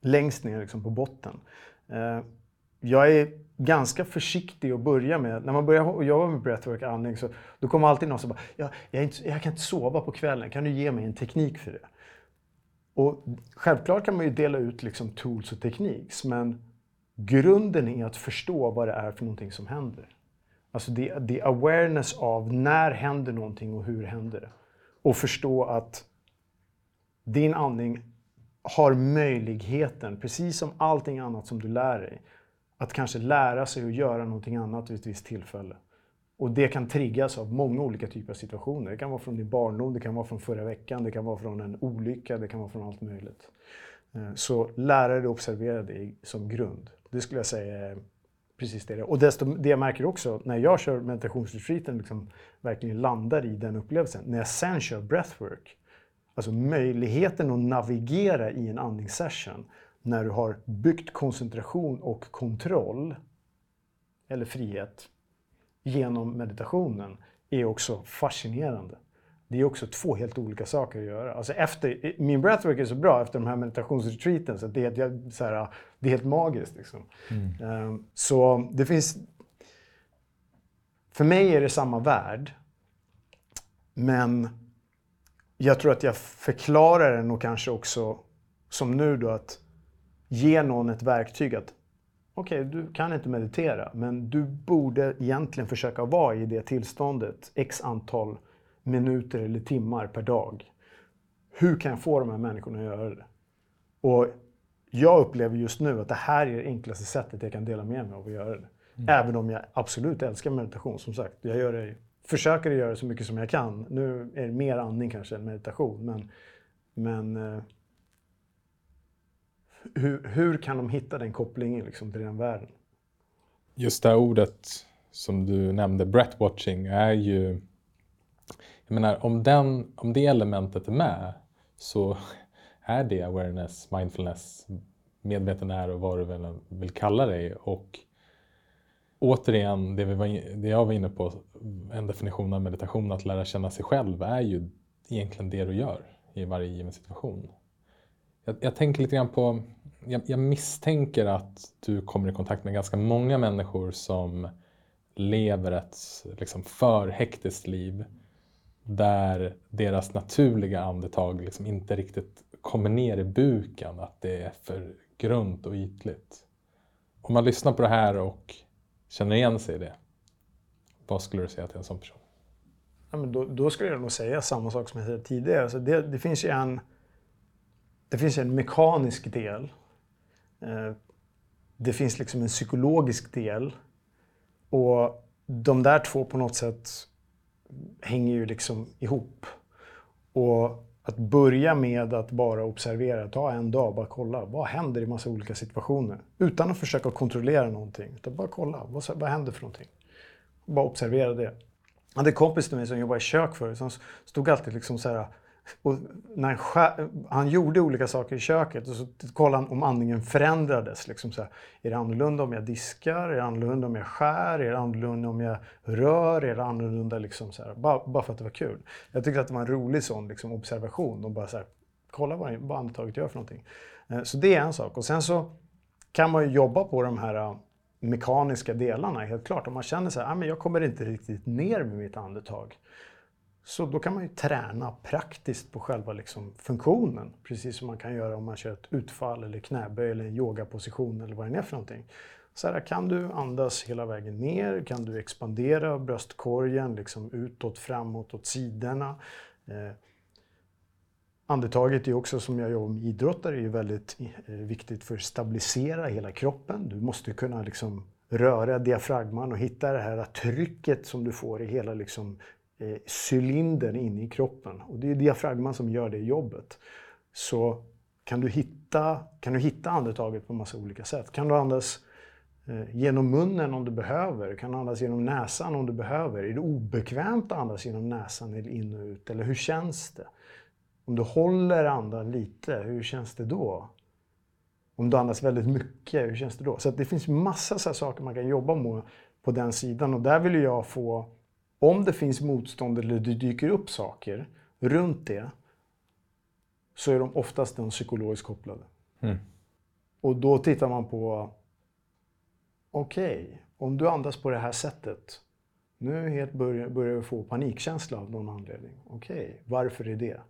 längst ner liksom på botten. Eh, jag är ganska försiktig att börja med. När man börjar jobba med breathwork andning så då kommer alltid någon som bara jag, jag, inte, jag, kan inte sova på kvällen, kan du ge mig en teknik för det? Och självklart kan man ju dela ut liksom tools och tekniks men grunden är att förstå vad det är för någonting som händer. Alltså det, det är awareness av när händer någonting och hur händer det. Och förstå att din andning har möjligheten, precis som allting annat som du lär dig, att kanske lära sig att göra någonting annat vid ett visst tillfälle. Och det kan triggas av många olika typer av situationer. Det kan vara från din barndom, det kan vara från förra veckan, det kan vara från en olycka, det kan vara från allt möjligt. Eh, så lära dig att observera det som grund. Det skulle jag säga är precis det. Och desto, det jag märker också när jag kör meditationsretreaten, liksom verkligen landar i den upplevelsen. När jag sen kör breathwork, alltså möjligheten att navigera i en andningssession när du har byggt koncentration och kontroll, eller frihet, genom meditationen är också fascinerande. Det är också två helt olika saker att göra. Alltså efter, min breathwork är så bra efter de här meditationsretreaten så det, är, så här, det är helt magiskt. Liksom. Mm. Um, så det finns... För mig är det samma värld. Men jag tror att jag förklarar den och kanske också, som nu då, att ge någon ett verktyg att okej, okay, du kan inte meditera, men du borde egentligen försöka vara i det tillståndet x antal minuter eller timmar per dag. Hur kan jag få de här människorna att göra det? Och jag upplever just nu att det här är det enklaste sättet jag kan dela med mig av att göra det. Mm. Även om jag absolut älskar meditation, som sagt. Jag gör det, försöker göra det så mycket som jag kan. Nu är det mer andning kanske än meditation, men, men eh, hur, hur kan de hitta den kopplingen liksom, till den världen? Just det här ordet som du nämnde, breathwatching, är ju... Jag menar, om, den, om det elementet är med så är det awareness, mindfulness, medveten är och vad du väl vill kalla dig. Och återigen, det, vi var det jag var inne på, en definition av meditation, att lära känna sig själv, är ju egentligen det du gör i varje given situation. Jag, jag tänker lite grann på, jag, jag, misstänker att du kommer i kontakt med ganska många människor som lever ett liksom, för hektiskt liv där deras naturliga andetag liksom inte riktigt kommer ner i buken, att det är för grunt och ytligt. Om man lyssnar på det här och känner igen sig i det, vad skulle du säga till en sån person? Ja, men då, då skulle jag nog säga samma sak som jag sa tidigare. Alltså det, det, finns ju en, det finns en mekanisk del. Eh, det finns liksom en psykologisk del. Och de där två på något sätt hänger ju liksom ihop. Och att börja med att bara observera, ta en dag, bara kolla. Vad händer i massa olika situationer? Utan att försöka kontrollera någonting. Utan bara kolla, vad, vad händer för någonting? Bara observera det. Jag hade en kompis till mig som jobbade i kök förut, som stod alltid liksom så här och när han, han, gjorde olika saker i köket och så kollade han om andningen förändrades. Liksom så här, är det annorlunda om jag diskar? Är det annorlunda om jag skär? Är det annorlunda om jag rör? Är det annorlunda liksom så här, bara, bara för att det var kul. Jag tyckte att det var en rolig sån liksom, observation. Och bara så här, kolla vad, vad andetaget gör för någonting. Eh, så det är en sak. Och sen så kan man ju jobba på de här eh, mekaniska delarna helt klart. Om man känner så här, ah, men jag kommer inte riktigt ner med mitt andetag. Så då kan man ju träna praktiskt på själva liksom funktionen. Precis som man kan göra om man kör ett utfall eller knäböj eller en yogaposition eller vad det är för någonting. Så här, kan du andas hela vägen ner? Kan du expandera bröstkorgen liksom utåt, framåt, åt sidorna? Eh, andetaget är också, som jag jobbar med idrottare, är väldigt eh, viktigt för att stabilisera hela kroppen. Du måste kunna liksom röra diafragman och hitta det här trycket som du får i hela liksom Eh, cylindern inne i kroppen. Och det är diafragman som gör det jobbet. Så kan du hitta, kan du hitta andetaget på massa olika sätt. Kan du andas eh, genom munnen om du behöver? Kan du andas genom näsan om du behöver? Är det obekvämt att andas genom näsan eller in och ut? Eller hur känns det? Om du håller andan lite, hur känns det då? Om du andas väldigt mycket, hur känns det då? Så det finns massa så saker man kan jobba med på den sidan. Och där vill jag få, om det finns motstånd eller det dyker upp saker runt det, så är de oftast de psykologiskt kopplade. Mm. Och då tittar man på, okej, okay, om du andas på det här sättet, nu helt börjar, börjar du få panikkänsla av någon anledning. Okej, okay, varför är det?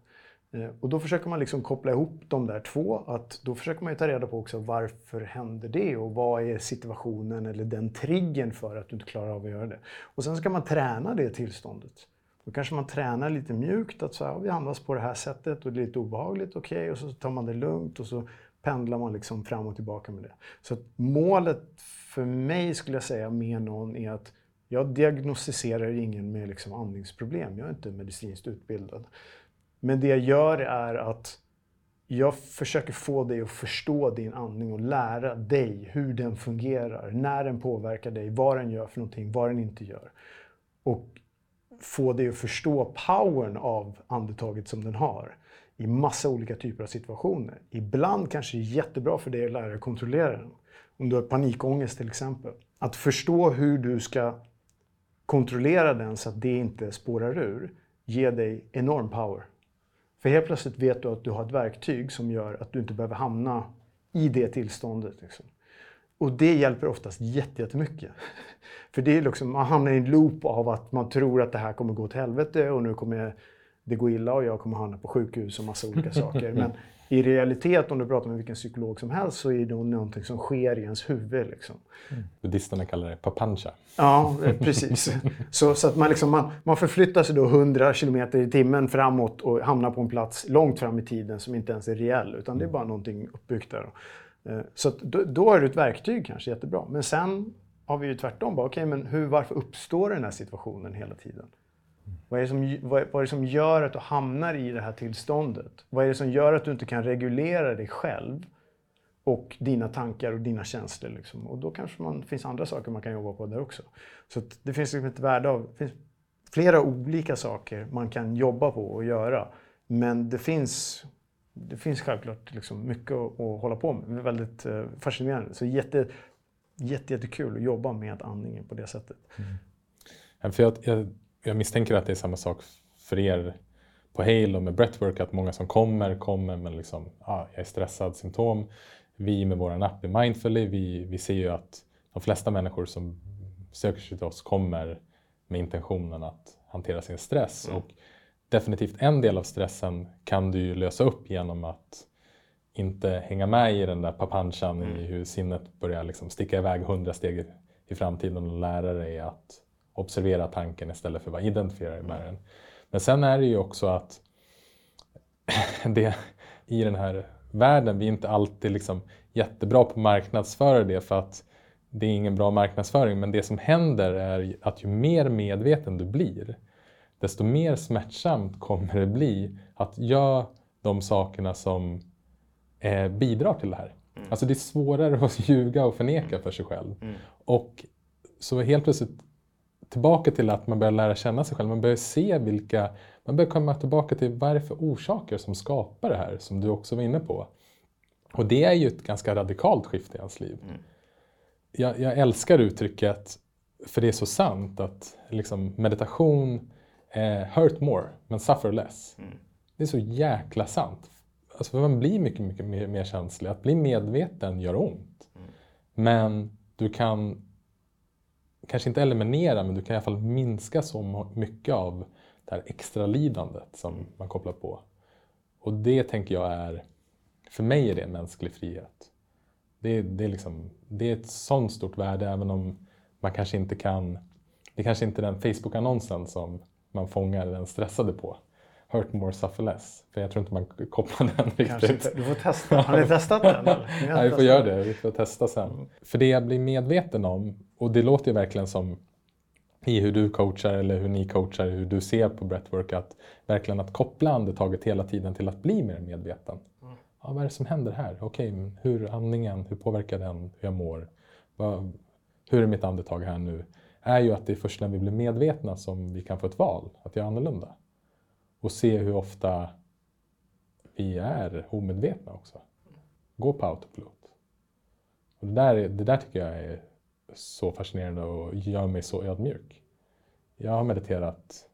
Eh, och då försöker man liksom koppla ihop de där två. Att då försöker man ta reda på också varför händer det och vad är situationen eller den triggern för att du inte klarar av att göra det. Och sen ska man träna det tillståndet. Då kanske man tränar lite mjukt, att så här, vi andas på det här sättet och det är lite obehagligt, okej, okay, och så tar man det lugnt och så pendlar man liksom fram och tillbaka med det. Så målet för mig skulle jag säga med någon är att jag diagnostiserar ingen med liksom andningsproblem. Jag är inte medicinskt utbildad. Men det jag gör är att jag försöker få dig att förstå din andning och lära dig hur den fungerar, när den påverkar dig, vad den gör för någonting, vad den inte gör. Och få dig att förstå powern av andetaget som den har i massa olika typer av situationer. Ibland kanske det är jättebra för dig att lära dig kontrollera den. Om du har panikångest till exempel. Att förstå hur du ska kontrollera den så att det inte spårar ur ger dig enorm power. För helt plötsligt vet du att du har ett verktyg som gör att du inte behöver hamna i det tillståndet. Liksom. Och det hjälper oftast jättemycket. För det är liksom, man hamnar i en loop av att man tror att det här kommer gå till helvete och nu kommer det gå illa och jag kommer hamna på sjukhus och massa olika saker. Men i realitet, om du pratar med vilken psykolog som helst, så är det någonting som sker i ens huvud. Liksom. Mm. Buddhisterna kallar det papancha. Ja, eh, precis. så, så att man, liksom, man, man förflyttar sig då 100 km i timmen framåt och hamnar på en plats långt fram i tiden som inte ens är reell, utan det är bara någonting uppbyggt där. Eh, så då, då är det ett verktyg kanske jättebra. Men sen har vi ju tvärtom. Bara, okay, men hur, varför uppstår den här situationen hela tiden? Vad är, det som, vad, vad är det som gör att du hamnar i det här tillståndet? Vad är det som gör att du inte kan reglera dig själv och dina tankar och dina känslor? Liksom? Och då kanske det finns andra saker man kan jobba på där också. Så det finns liksom ett värde av finns flera olika saker man kan jobba på och göra. Men det finns, det finns självklart liksom mycket att, att hålla på med. Det är väldigt eh, fascinerande. Så jätte, jätte, jättekul att jobba med andningen på det sättet. Mm. För jag, jag jag misstänker att det är samma sak för er på Halo med breathwork, att många som kommer, kommer med liksom, ah, jag är stressad, symptom. Vi med vår app är mindfully, vi, vi ser ju att de flesta människor som söker sig till oss kommer med intentionen att hantera sin stress. Mm. Och definitivt en del av stressen kan du ju lösa upp genom att inte hänga med i den där papanchan mm. i hur sinnet börjar liksom sticka iväg hundra steg i framtiden och lära dig att observera tanken istället för att bara identifiera med den. Men sen är det ju också att det, i den här världen, vi är inte alltid liksom jättebra på att marknadsföra det för att det är ingen bra marknadsföring. Men det som händer är att ju mer medveten du blir, desto mer smärtsamt kommer det bli att göra de sakerna som eh, bidrar till det här. Mm. Alltså det är svårare att ljuga och förneka för sig själv. Mm. Och så helt plötsligt tillbaka till att man börjar lära känna sig själv. Man börjar se vilka, man börjar komma tillbaka till vad är det för orsaker som skapar det här som du också var inne på. Och det är ju ett ganska radikalt skifte i ens liv. Mm. Jag, jag, älskar uttrycket, för det är så sant, att liksom meditation eh, hurt more men suffer less. Mm. Det är så jäkla sant. Alltså man blir mycket, mycket mer, mer känslig. Att bli medveten gör ont. Mm. Men du kan kanske inte eliminera, men du kan i alla fall minska så mycket av det här extra lidandet som man kopplar på. Och det tänker jag är, för mig är det mänsklig frihet. Det, det, är liksom, det är ett sånt stort värde även om man kanske inte kan, det kanske inte är den Facebook-annonsen som man fångar den stressade på. Hurt more, suffer less. För jag tror inte man kopplar den riktigt. Inte. Du får testa. Har ni testat den? Nej, vi får göra det. Vi får testa sen. För det jag blir medveten om, och det låter ju verkligen som i hur du coachar eller hur ni coachar, hur du ser på breathwork, att verkligen att koppla andetaget hela tiden till att bli mer medveten. Mm. Ja, vad är det som händer här? Okej, okay, hur andningen, hur påverkar den hur jag mår? Vad, hur är mitt andetag här nu? Är ju att det är först när vi blir medvetna som vi kan få ett val att göra annorlunda. Och se hur ofta vi är omedvetna också. Gå på autopilot. Och det, där, det där tycker jag är så fascinerande och gör mig så ödmjuk. Jag har mediterat,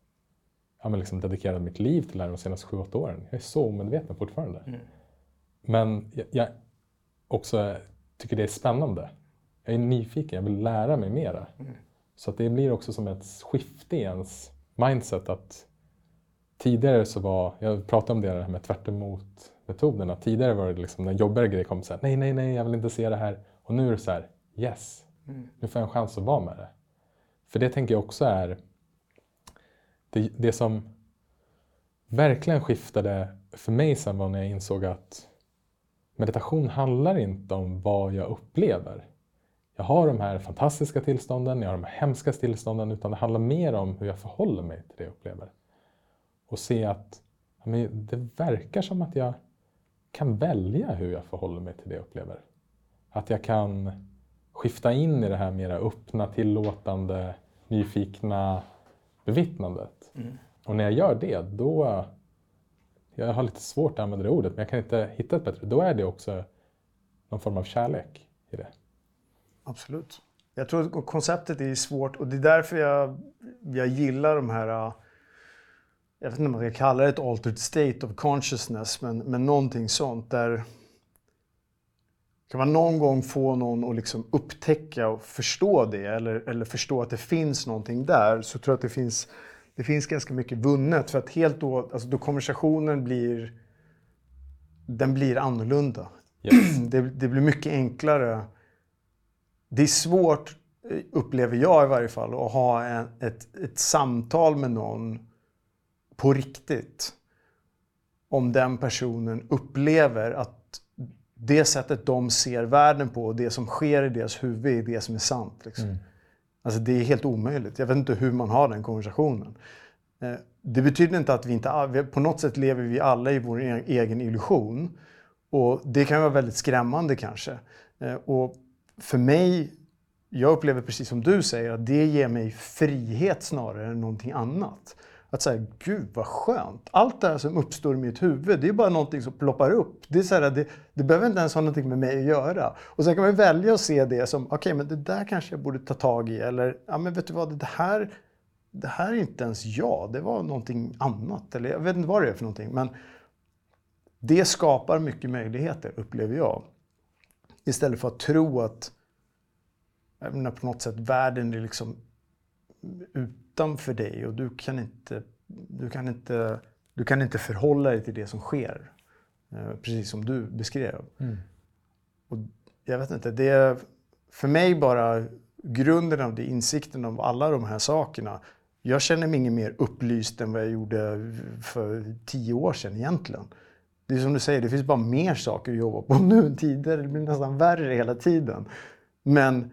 jag har liksom dedikerat mitt liv till det här de senaste sju, åtta åren. Jag är så omedveten fortfarande. Mm. Men jag, jag, också tycker det är spännande. Jag är nyfiken, jag vill lära mig mera. Mm. Så att det blir också som ett skifte i ens mindset. att Tidigare så var, jag pratade om det här med tvärt metoderna. Tidigare var det liksom när jobbigare grejer kom så här, nej, nej, nej, jag vill inte se det här. Och nu är det så här, yes, mm. nu får jag en chans att vara med det. För det tänker jag också är det, det som verkligen skiftade för mig sen var när jag insåg att meditation handlar inte om vad jag upplever. Jag har de här fantastiska tillstånden, jag har de här hemska tillstånden, utan det handlar mer om hur jag förhåller mig till det jag upplever och se att men det verkar som att jag kan välja hur jag förhåller mig till det jag upplever. Att jag kan skifta in i det här mera öppna, tillåtande, nyfikna bevittnandet. Mm. Och när jag gör det, då... Jag har lite svårt att använda det ordet, men jag kan inte hitta ett bättre. Då är det också någon form av kärlek i det. Absolut. Jag tror att konceptet är svårt och det är därför jag, jag gillar de här jag vet inte om man ska kalla det ett altered state of consciousness, men, men någonting sånt där kan man någon gång få någon att liksom upptäcka och förstå det eller, eller förstå att det finns någonting där så tror jag att det finns, det finns ganska mycket vunnet. För att helt då, alltså då konversationen blir, den blir annorlunda. Yes. Det, det blir mycket enklare. Det är svårt, upplever jag i varje fall, att ha en, ett, ett samtal med någon på riktigt om den personen upplever att det sättet de ser världen på och det som sker i deras huvud är det som är sant. Liksom. Mm. Alltså det är helt omöjligt. Jag vet inte hur man har den konversationen. Eh, det betyder inte att vi inte... På något sätt lever vi alla i vår e-, egen illusion. Och det kan vara väldigt skrämmande kanske. Eh, och för mig, jag upplever precis som du säger att det ger mig frihet snarare än någonting annat. Att säga, gud vad skönt. Allt det här som uppstår i mitt huvud, det är bara någonting som ploppar upp. Det, är så här, det, det behöver inte ens ha någonting med mig att göra. Och sen kan man välja att se det som, okej okay, men det där kanske jag borde ta tag i. Eller, ja men vet du vad, det här, det här är inte ens jag. Det var någonting annat. Eller jag vet inte vad det är för någonting. Men det skapar mycket möjligheter, upplever jag. Istället för att tro att eh, jag menar, på något sätt världen är liksom utanför dig och du kan inte, du kan inte, du kan inte förhålla dig till det som sker. Eh, precis som du beskrev. Mm. Och jag vet inte, det är för mig bara grunden av det, insikten av alla de här sakerna. Jag känner mig inget mer upplyst än vad jag gjorde för tio år sedan egentligen. Det är som du säger, det finns bara mer saker att jobba på nu än tidigare. Det blir nästan värre hela tiden. Men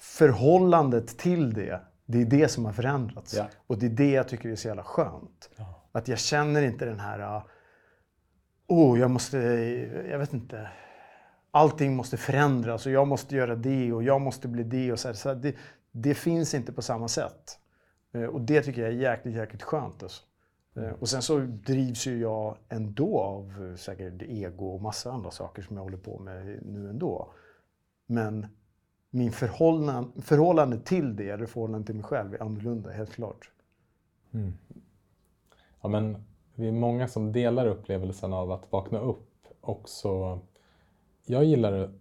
förhållandet till det det är det som har förändrats. Ja. Och det är det jag tycker är så jävla skönt. Ja. Att jag känner inte den här... Oh, jag måste... Jag vet inte. Allting måste förändras och jag måste göra det och jag måste bli det. Och så, så det, det, finns inte på samma sätt. Eh, och det tycker jag är jäkligt, jäkligt skönt. Alltså. Mm. Och sen så drivs ju jag ändå av eh, säkert ego och massa andra saker som jag håller på med nu ändå. Men min förhållande, förhållande till det, eller förhållande till mig själv, är annorlunda, helt klart. Mm. Ja, men vi är många som delar upplevelsen av att vakna upp. Också, jag gillar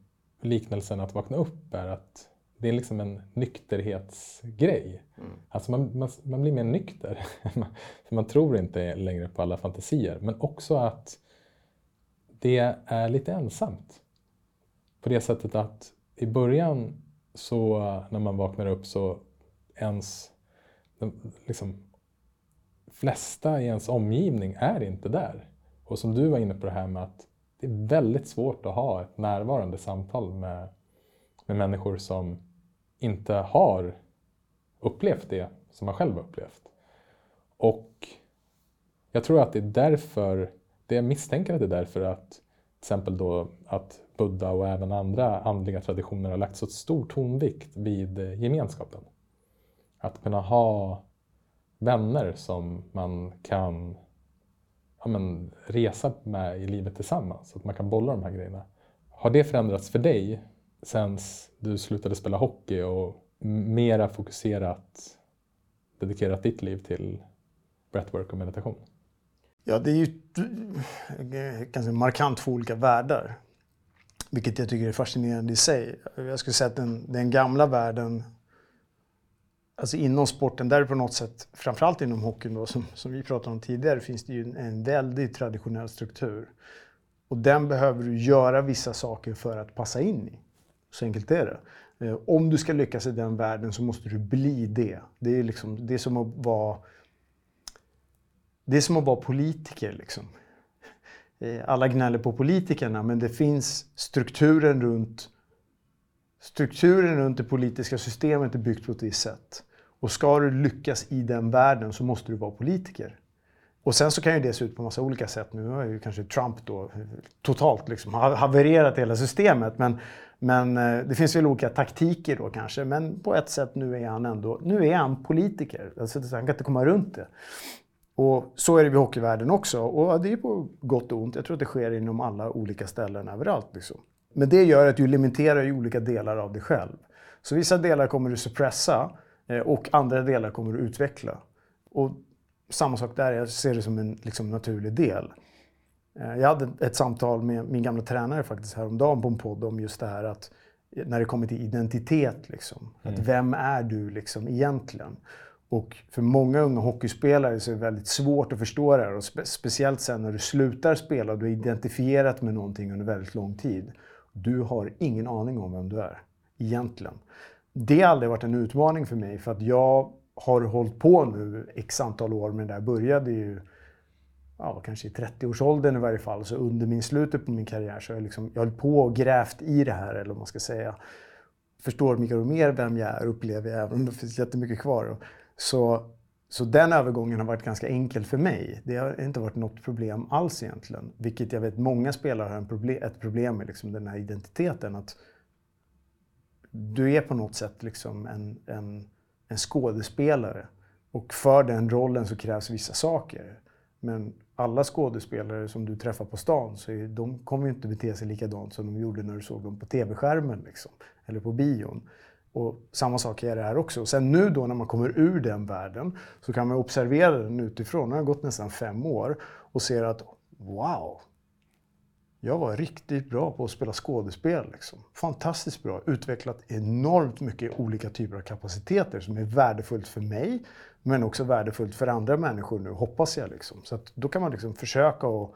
liknelsen att vakna upp är att det är liksom en nykterhetsgrej. Mm. Alltså man, man, man, blir mer nykter. För man tror inte längre på alla fantasier. Men också att det är lite ensamt. På det sättet att i början så när man vaknar upp så ens de, liksom, flesta i ens omgivning är inte där. Och som du var inne på det här med att det är väldigt svårt att ha ett närvarande samtal med, med människor som inte har upplevt det som man själv har upplevt. Och jag tror att det är därför, det jag misstänker att det är därför att till exempel då att Buddha och även andra andliga traditioner har lagt så stor tonvikt vid eh, gemenskapen. Att kunna ha vänner som man kan ja, men, resa med i livet tillsammans. Så att man kan bolla de här grejerna. Har det förändrats för dig sen du slutade spela hockey och mera fokuserat, dedikerat ditt liv till breathwork och meditation? Ja, det är ju ganska markant två olika världar. Vilket jag tycker är fascinerande i sig. Jag skulle säga att den, den gamla världen, alltså inom sporten, där är på något sätt, framförallt inom hockeyn då, som, som vi pratade om tidigare, finns det ju en, en väldigt traditionell struktur. Och den behöver du göra vissa saker för att passa in i. Så enkelt är det. Eh, om du ska lyckas i den världen så måste du bli det. Det är, liksom, det är som att vara det är som att vara politiker. Liksom. Eh, alla gnäller på politikerna, men det finns strukturen runt Strukturen runt det politiska systemet är byggt på ett visst sätt. Och ska du lyckas i den världen så måste du vara politiker. Och sen så kan ju det se ut på massa olika sätt. Nu har ju kanske Trump då eh, totalt liksom havererat hela systemet. Men, men eh, det finns väl olika taktiker då kanske. Men på ett sätt nu är han ändå, nu är han politiker. Alltså, han kan inte komma runt det. Och så är det vid hockeyvärlden också. Och det är på gott och ont. Jag tror att det sker inom alla olika ställen överallt. Liksom. Men det gör att du limiterar ju olika delar av dig själv. Så vissa delar kommer du suppressa eh, och andra delar kommer du utveckla. Och samma sak där, jag ser det som en liksom, naturlig del. Eh, jag hade ett samtal med min gamla tränare faktiskt häromdagen på en podd om just det här att när det kommer till identitet. Liksom, mm. Att vem är du liksom egentligen? Och för många unga hockeyspelare så är det väldigt svårt att förstå det här. Och spe speciellt sen när du slutar spela och du är identifierat med någonting under väldigt lång tid. Du har ingen aning om vem du är, egentligen. Det har aldrig varit en utmaning för mig för att jag har hållit på nu x antal år med det där. Började ju ja, kanske i 30-årsåldern i varje fall. Så under min slutet på min karriär så har jag, liksom, jag hållit på och grävt i det här, eller vad man ska säga. Förstår mer och mer vem jag är, upplever jag, även om det finns jättemycket kvar. Så, så den övergången har varit ganska enkel för mig. Det har inte varit något problem alls egentligen. Vilket jag vet många spelare har en problem, ett problem med, liksom den här identiteten. Att du är på något sätt liksom en, en, en skådespelare. Och för den rollen så krävs vissa saker. Men alla skådespelare som du träffar på stan, så är, de kommer ju inte bete sig likadant som de gjorde när du såg dem på tv-skärmen. Liksom, eller på bion. Och samma sak är det här också. Sen nu då när man kommer ur den världen så kan man observera den utifrån. Nu har gått nästan fem år och ser att wow, jag var riktigt bra på att spela skådespel. Liksom. Fantastiskt bra. Utvecklat enormt mycket olika typer av kapaciteter som är värdefullt för mig men också värdefullt för andra människor nu, hoppas jag. Liksom. Så då kan man liksom försöka att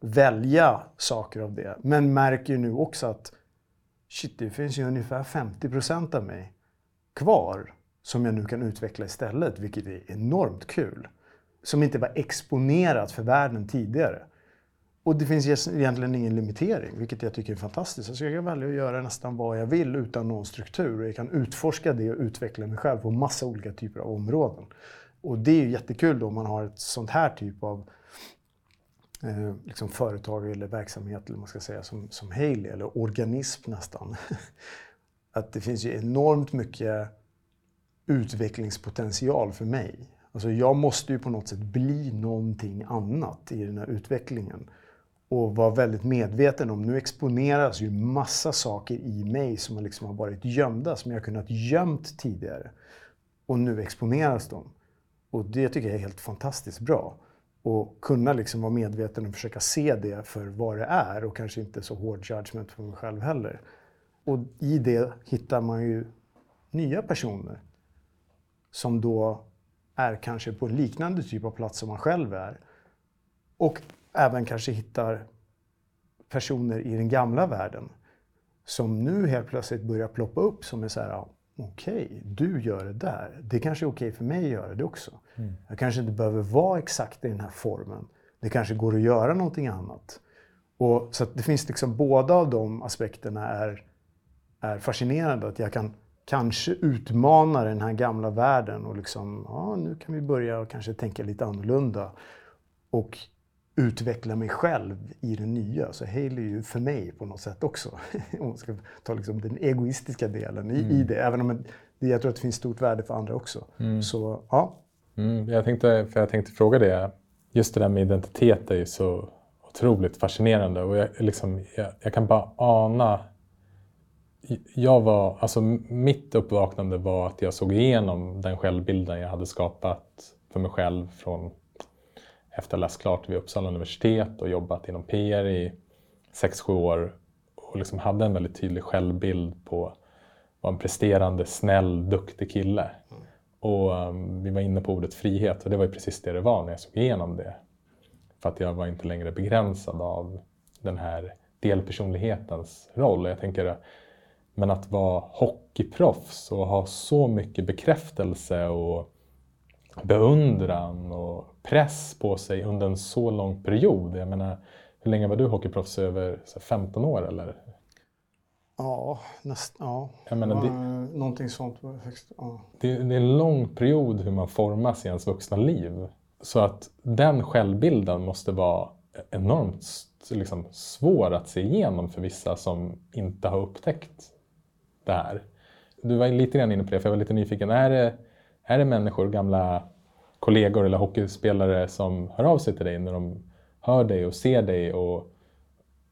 välja saker av det. Men märker ju nu också att shit, det finns ju ungefär 50 procent av mig kvar som jag nu kan utveckla istället, vilket är enormt kul. Som inte var exponerat för världen tidigare. Och det finns egentligen ingen limitering, vilket jag tycker är fantastiskt. Alltså jag kan välja att göra nästan vad jag vill utan någon struktur. Och jag kan utforska det och utveckla mig själv på massa olika typer av områden. Och det är ju jättekul då om man har ett sånt här typ av eh, liksom företag eller verksamhet eller man ska säga, som, som Haley, eller organism nästan. att det finns ju enormt mycket utvecklingspotential för mig. Alltså jag måste ju på något sätt bli någonting annat i den här utvecklingen. Och vara väldigt medveten om, nu exponeras ju massa saker i mig som liksom har varit gömda, som jag kunnat gömt tidigare. Och nu exponeras de. Och det tycker jag är helt fantastiskt bra. Och kunna liksom vara medveten och försöka se det för vad det är och kanske inte så hård judgment för mig själv heller. Och i det hittar man ju nya personer som då är kanske på en liknande typ av plats som man själv är. Och även kanske hittar personer i den gamla världen som nu helt plötsligt börjar ploppa upp som är så här, okej, okay, du gör det där. Det kanske är okej okay för mig att göra det också. Mm. Jag kanske inte behöver vara exakt i den här formen. Det kanske går att göra någonting annat. Och, så det finns liksom båda av de aspekterna är, är fascinerande. Att jag kan kanske utmana den här gamla världen och liksom, ja, nu kan vi börja och kanske tänka lite annorlunda. Och utveckla mig själv i det nya. Så Haley är ju för mig på något sätt också. Om man ska ta liksom den egoistiska delen i, mm. i det. Även om det, jag tror att det finns stort värde för andra också. Mm. Så ja. Mm, jag, tänkte, för jag tänkte fråga det. Just det där med identitet är ju så otroligt fascinerande. Och jag, liksom, jag, jag kan bara ana jag var, alltså mitt uppvaknande var att jag såg igenom den självbilden jag hade skapat för mig själv från efter att ha läst klart vid Uppsala universitet och jobbat inom PR i 6-7 år och liksom hade en väldigt tydlig självbild på var en presterande, snäll, duktig kille. Mm. Och um, vi var inne på ordet frihet och det var ju precis det det var när jag såg igenom det. För att jag var inte längre begränsad av den här delpersonlighetens roll. Jag tänker, men att vara hockeyproffs och ha så mycket bekräftelse och beundran och press på sig under en så lång period. Jag menar, hur länge var du hockeyproffs? Över 15 år eller? Ja, näst, ja. Jag menar, det, någonting sånt. Ja. det, det är en lång period hur man formas i ens vuxna liv. Så att den självbilden måste vara enormt liksom, svår att se igenom för vissa som inte har upptäckt det här. Du var lite grann inne på det, för jag var lite nyfiken. Är det, är det människor, gamla kollegor eller hockeyspelare som hör av sig till dig när de hör dig och ser dig och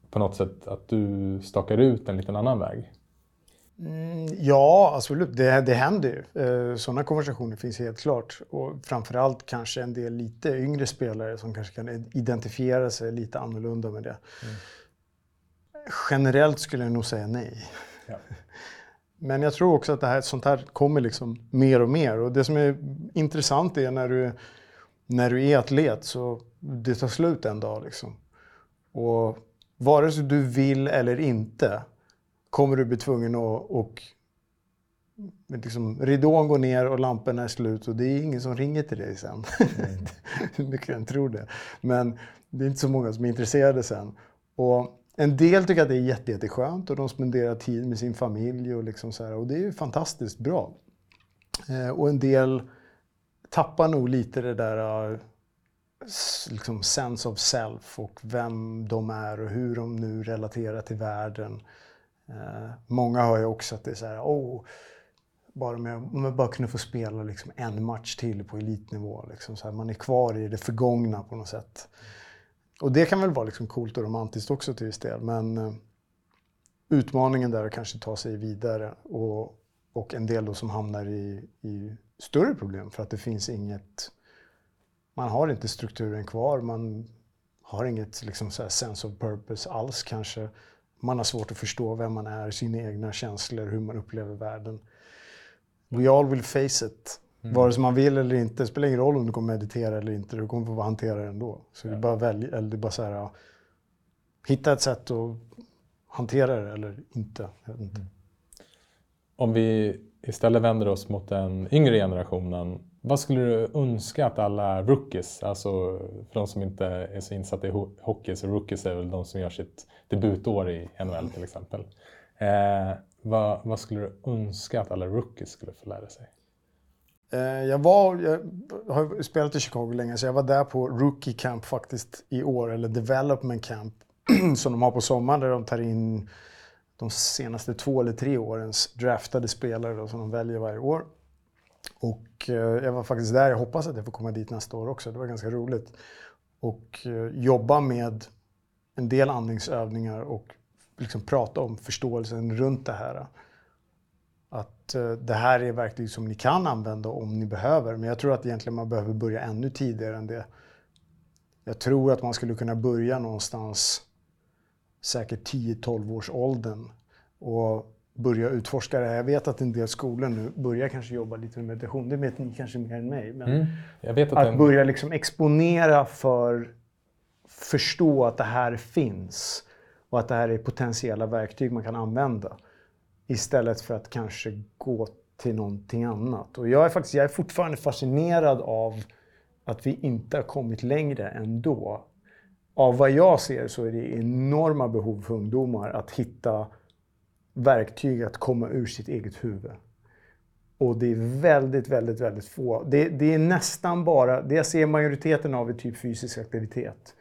på något sätt att du stakar ut en liten annan väg? Mm, ja, absolut. Det, det händer ju. Eh, sådana konversationer finns helt klart. Och framförallt kanske en del lite yngre spelare som kanske kan identifiera sig lite annorlunda med det. Mm. Generellt skulle jag nog säga nej. Ja. Men jag tror också att det här, sånt här kommer liksom mer och mer. Och det som är intressant är när du, när du är atlet så det tar slut en dag. Liksom. Och vare sig du vill eller inte kommer du bli tvungen att och, liksom, ridån går ner och lamporna är slut och det är ingen som ringer till dig sen. Hur mycket jag än tror det. Men det är inte så många som är intresserade sen. Och en del tycker att det är jätte, jätteskönt och de spenderar tid med sin familj och, liksom så här, och det är ju fantastiskt bra. Eh, och en del tappar nog lite det där uh, liksom sense of self och vem de är och hur de nu relaterar till världen. Eh, många hör ju också att det är så här, oh, bara med, om jag bara kunde få spela liksom en match till på elitnivå. Liksom så här, man är kvar i det förgångna på något sätt. Och det kan väl vara liksom coolt och romantiskt också till viss del. Men eh, utmaningen där är att kanske ta sig vidare. Och, och en del då som hamnar i, i större problem för att det finns inget... Man har inte strukturen kvar. Man har inget liksom, så sense of purpose alls kanske. Man har svårt att förstå vem man är, sina egna känslor, hur man upplever världen. We all will face it. Mm. Vare sig man vill eller inte. Det spelar ingen roll om du kommer meditera eller inte. Du kommer få hantera det ändå. Så ja. är bara välja, eller är bara så här, ja, hitta ett sätt att hantera det eller inte. inte. Mm. Om vi istället vänder oss mot den yngre generationen. Vad skulle du önska att alla rookies, alltså för de som inte är så insatta i hockey, så rookies är väl de som gör sitt debutår i NHL till exempel. Eh, vad, vad skulle du önska att alla rookies skulle få lära sig? Eh, jag, var, jag har spelat i Chicago länge, så jag var där på Rookie Camp faktiskt i år, eller Development Camp, som de har på sommaren där de tar in de senaste två eller tre årens draftade spelare då, som de väljer varje år. Och eh, jag var faktiskt där, jag hoppas att jag får komma dit nästa år också, det var ganska roligt. Och eh, jobba med en del andningsövningar och liksom prata om förståelsen runt det här att eh, det här är verktyg som ni kan använda om ni behöver. Men jag tror att egentligen man behöver börja ännu tidigare än det. Jag tror att man skulle kunna börja någonstans säkert 10-12 års åldern och börja utforska det här. Jag vet att en del skolor nu börjar kanske jobba lite med meditation. Det vet ni kanske mer än mig. Men mm. att, att den... börja liksom exponera för förstå att det här finns och att det här är potentiella verktyg man kan använda. Istället för att kanske gå till någonting annat. Och jag är, faktiskt, jag är fortfarande fascinerad av att vi inte har kommit längre ändå. Av vad jag ser så är det enorma behov för ungdomar att hitta verktyg att komma ur sitt eget huvud. Och det är väldigt, väldigt, väldigt få. Det, det, är nästan bara, det jag ser majoriteten av är typ fysisk aktivitet.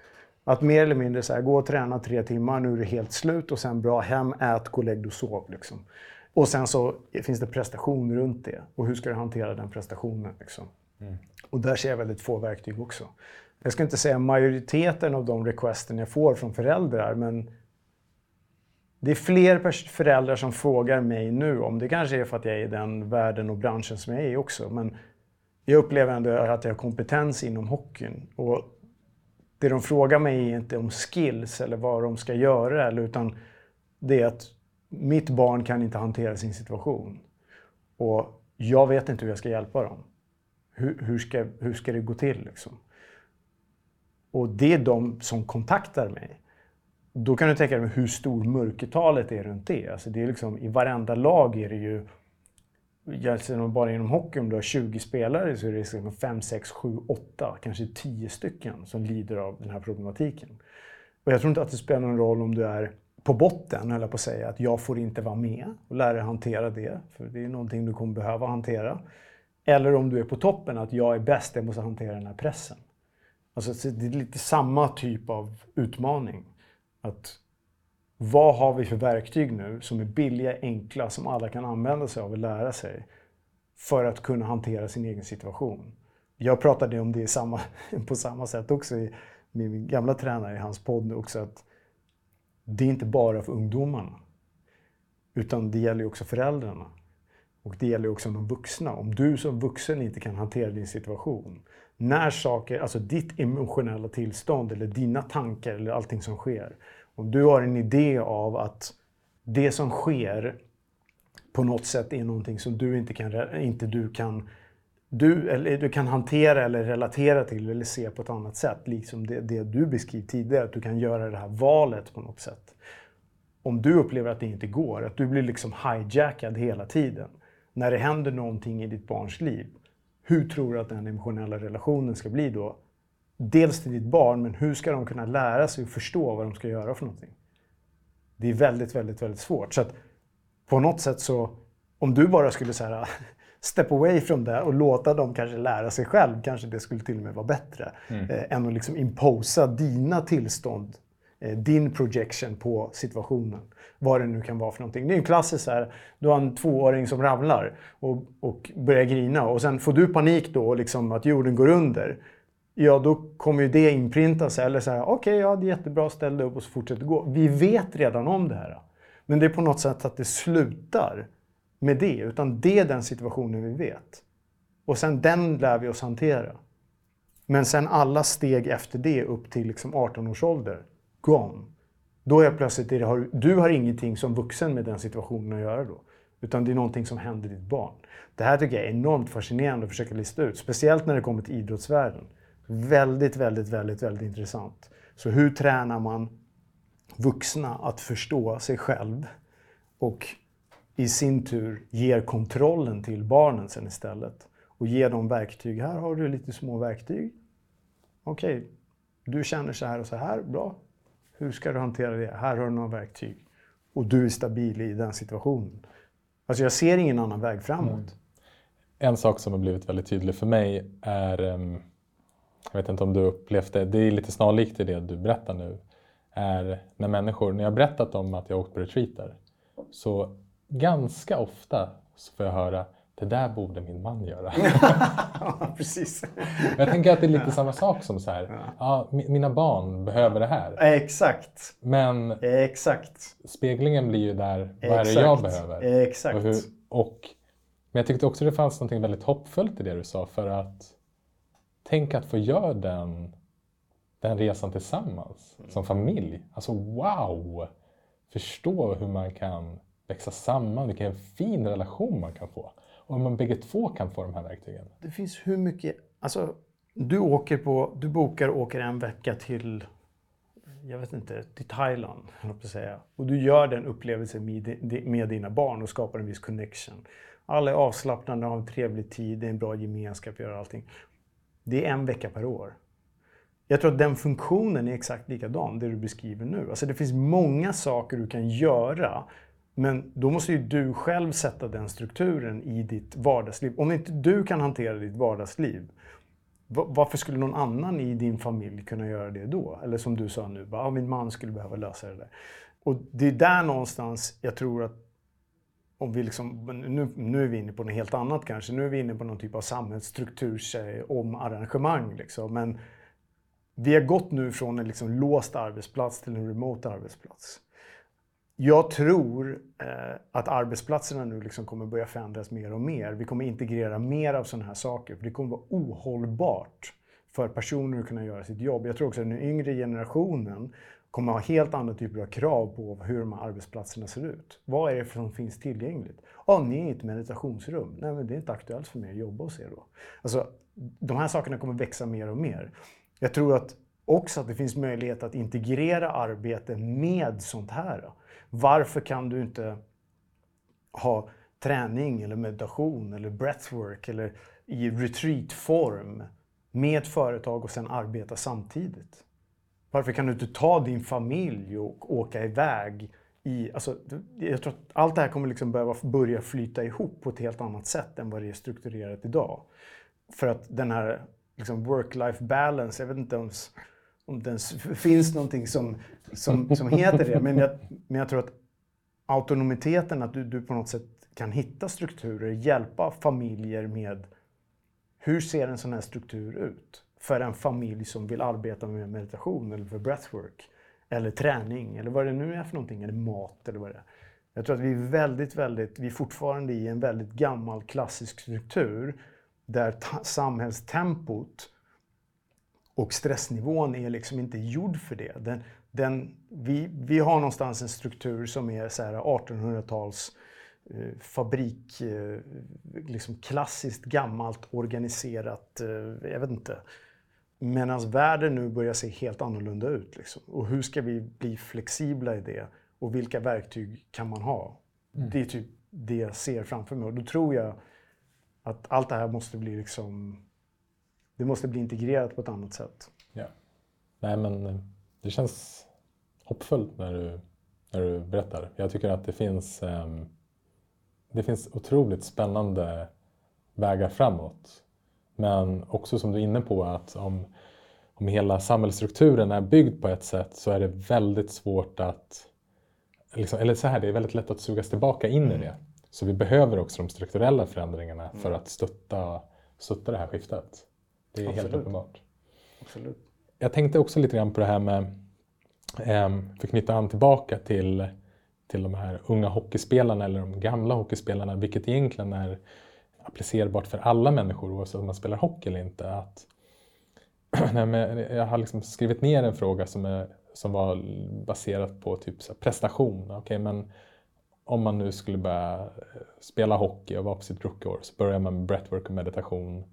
Att mer eller mindre så här, gå och träna tre timmar, nu är det helt slut och sen bra hem, ät, gå och lägg och sov. Liksom. Och sen så finns det prestation runt det. Och hur ska du hantera den prestationen? Liksom. Mm. Och där ser jag väldigt få verktyg också. Jag ska inte säga majoriteten av de requesten jag får från föräldrar, men det är fler föräldrar som frågar mig nu om det kanske är för att jag är i den världen och branschen som jag är i också. Men jag upplever ändå att jag har kompetens inom hockeyn. Och det de frågar mig är inte om skills eller vad de ska göra, eller, utan det är att mitt barn kan inte hantera sin situation. Och jag vet inte hur jag ska hjälpa dem. Hur, hur, ska, hur ska det gå till? Liksom? Och det är de som kontaktar mig. Då kan du tänka dig hur stor mörkertalet är runt det. Alltså det är liksom, I varenda lag är det ju Alltså bara inom hockey, om du har 20 spelare så är det 5, 6, 7, 8, kanske 10 stycken som lider av den här problematiken. Och jag tror inte att det spelar någon roll om du är på botten, höll jag på att säga, att jag får inte vara med och lära dig hantera det, för det är någonting du kommer behöva hantera. Eller om du är på toppen, att jag är bäst, jag måste hantera den här pressen. Alltså det är lite samma typ av utmaning. Att vad har vi för verktyg nu som är billiga, enkla, som alla kan använda sig av och lära sig för att kunna hantera sin egen situation? Jag pratade om det samma, på samma sätt också i min gamla tränare i hans podd också. att Det är inte bara för ungdomarna. Utan det gäller också föräldrarna. Och det gäller också de vuxna. Om du som vuxen inte kan hantera din situation. När saker, alltså ditt emotionella tillstånd eller dina tankar eller allting som sker om du har en idé av att det som sker på något sätt är någonting som du inte kan, inte du kan, du, eller du kan hantera eller relatera till eller se på ett annat sätt. Liksom det, det du beskrev tidigare, att du kan göra det här valet på något sätt. Om du upplever att det inte går, att du blir liksom hijackad hela tiden. När det händer någonting i ditt barns liv, hur tror du att den emotionella relationen ska bli då dels till ditt barn, men hur ska de kunna lära sig och förstå vad de ska göra för någonting? Det är väldigt, väldigt, väldigt svårt. Så att på något sätt så, om du bara skulle så här, step away from det och låta dem kanske lära sig själv, kanske det skulle till och med vara bättre. Mm. Eh, än att liksom imposa dina tillstånd, eh, din projection på situationen. Vad det nu kan vara för någonting. Det är ju klassiskt så här, du har en tvååring som ramlar och, och börjar grina och sen får du panik då, liksom att jorden går under ja då kommer ju det inprintas. Eller så här, okej, okay, ja det är jättebra, ställ dig upp och så fortsätter gå. Vi vet redan om det här. Men det är på något sätt att det slutar med det. Utan det är den situationen vi vet. Och sen den lär vi oss hantera. Men sen alla steg efter det upp till liksom 18 års ålder, gone. Då är plötsligt, det, har, du har ingenting som vuxen med den situationen att göra då. Utan det är någonting som händer ditt barn. Det här tycker jag är enormt fascinerande att försöka lista ut. Speciellt när det kommer till idrottsvärlden. Väldigt, väldigt, väldigt, väldigt intressant. Så hur tränar man vuxna att förstå sig själv och i sin tur ger kontrollen till barnen sen istället och ger dem verktyg. Här har du lite små verktyg. Okej, okay. du känner så här och så här. Bra. Hur ska du hantera det? Här har du några verktyg. Och du är stabil i den situationen. Alltså jag ser ingen annan väg framåt. Mm. En sak som har blivit väldigt tydlig för mig är um jag vet inte om du upplevt det, det är lite snarlikt till det du berättar nu, är när människor, när jag berättat om att jag åkt på retreater, så ganska ofta så får jag höra det där borde min man göra. ja, precis. Jag tänker att det är lite samma sak som så här, ja. ja mina barn behöver det här. Exakt. Men Exakt. speglingen blir ju där, vad är det jag behöver? Exakt. Och, hur, och men jag tyckte också det fanns något väldigt hoppfullt i det du sa för att tänk att få göra den, den resan tillsammans mm. som familj. Alltså wow! Förstå hur man kan växa samman, vilken fin relation man kan få. Och om man bägge två kan få de här verktygen. Det finns hur mycket, alltså du åker på, du bokar och åker en vecka till, jag vet inte, till Thailand, säga. Och du gör den upplevelsen med, med dina barn och skapar en viss connection. Alla är avslappnade, har en trevlig tid, det är en bra gemenskap, gör allting. Det är en vecka per år. Jag tror att den funktionen är exakt likadan, det du beskriver nu. Alltså det finns många saker du kan göra Men då måste ju du själv sätta den strukturen i ditt vardagsliv. Om inte du kan hantera ditt vardagsliv, varför skulle någon annan i din familj kunna göra det då? Eller som du sa nu, bara, ah, min man skulle behöva lösa det där. Och det är där någonstans jag tror att om vi liksom, nu, nu är vi inne på något helt annat kanske. Nu är vi inne på någon typ av samhällsstrukturs omarrangemang. Liksom. Men vi har gått nu från en liksom låst arbetsplats till en remote arbetsplats. Jag tror eh, att arbetsplatserna nu liksom kommer börja förändras mer och mer. Vi kommer integrera mer av sådana här saker. För det kommer vara ohållbart för personer att kunna göra sitt jobb. Jag tror också att den yngre generationen kommer ha helt andra typer av krav på hur de här arbetsplatserna ser ut. Vad är det som finns tillgängligt? Ja, ah, ni är i ett meditationsrum. Nej, men det är inte aktuellt för mig att jobba hos er då. Alltså, de här sakerna kommer växa mer och mer. Jag tror att också att det finns möjlighet att integrera arbete med sånt här. Varför kan du inte ha träning eller meditation eller breathwork eller i retreatform med företag och sen arbeta samtidigt? Varför kan du inte ta din familj och åka iväg? I, alltså, jag tror att allt det här kommer liksom behöva börja flyta ihop på ett helt annat sätt än vad det är strukturerat idag. För att den här liksom work-life balance, jag vet inte ens om det ens finns någonting som, som, som heter det, men jag, men jag tror att autonomiteten, att du, du på något sätt kan hitta strukturer, hjälpa familjer med hur ser en sån här struktur ut? För en familj som vill arbeta med meditation eller för breathwork. Eller träning eller vad det nu är för någonting. Eller mat eller vad det är. Jag tror att vi är väldigt, väldigt, vi är fortfarande i en väldigt gammal klassisk struktur där samhällstempot och stressnivån är liksom inte gjord för det. Den, den, vi, vi har någonstans en struktur som är 1800-tals eh, fabrik, eh, liksom klassiskt gammalt organiserat, eh, jag vet inte, Medan världen nu börjar se helt annorlunda ut. Liksom. Och hur ska vi bli flexibla i det? Och vilka verktyg kan man ha? Mm. Det är typ det jag ser framför mig. Och då tror jag att allt det här måste bli liksom... Det måste bli integrerat på ett annat sätt. Ja. Nej, men eh, det känns hoppfullt när du, när du berättar. Jag tycker att det finns, um, det finns otroligt spännande vägar framåt men också som du är inne på att om, om hela samhällsstrukturen är byggd på ett sätt så är det väldigt svårt att... Liksom, eller så här, det är väldigt lätt att sugas tillbaka in mm. i det. Så vi behöver också de strukturella förändringarna mm. för att stötta, stötta det här skiftet. Det är Absolut. helt uppenbart. Absolut. Jag tänkte också lite grann på det här med, eh, för att knyta an tillbaka till, till de här unga hockeyspelarna eller de gamla hockeyspelarna, vilket egentligen är applicerbart för alla människor oavsett om man spelar hockey eller inte. Att, jag har liksom skrivit ner en fråga som, är, som var baserad på typ så prestation. Okay, men om man nu skulle börja eh, spela hockey och vara på sitt rookieår så börjar man med breathwork och meditation.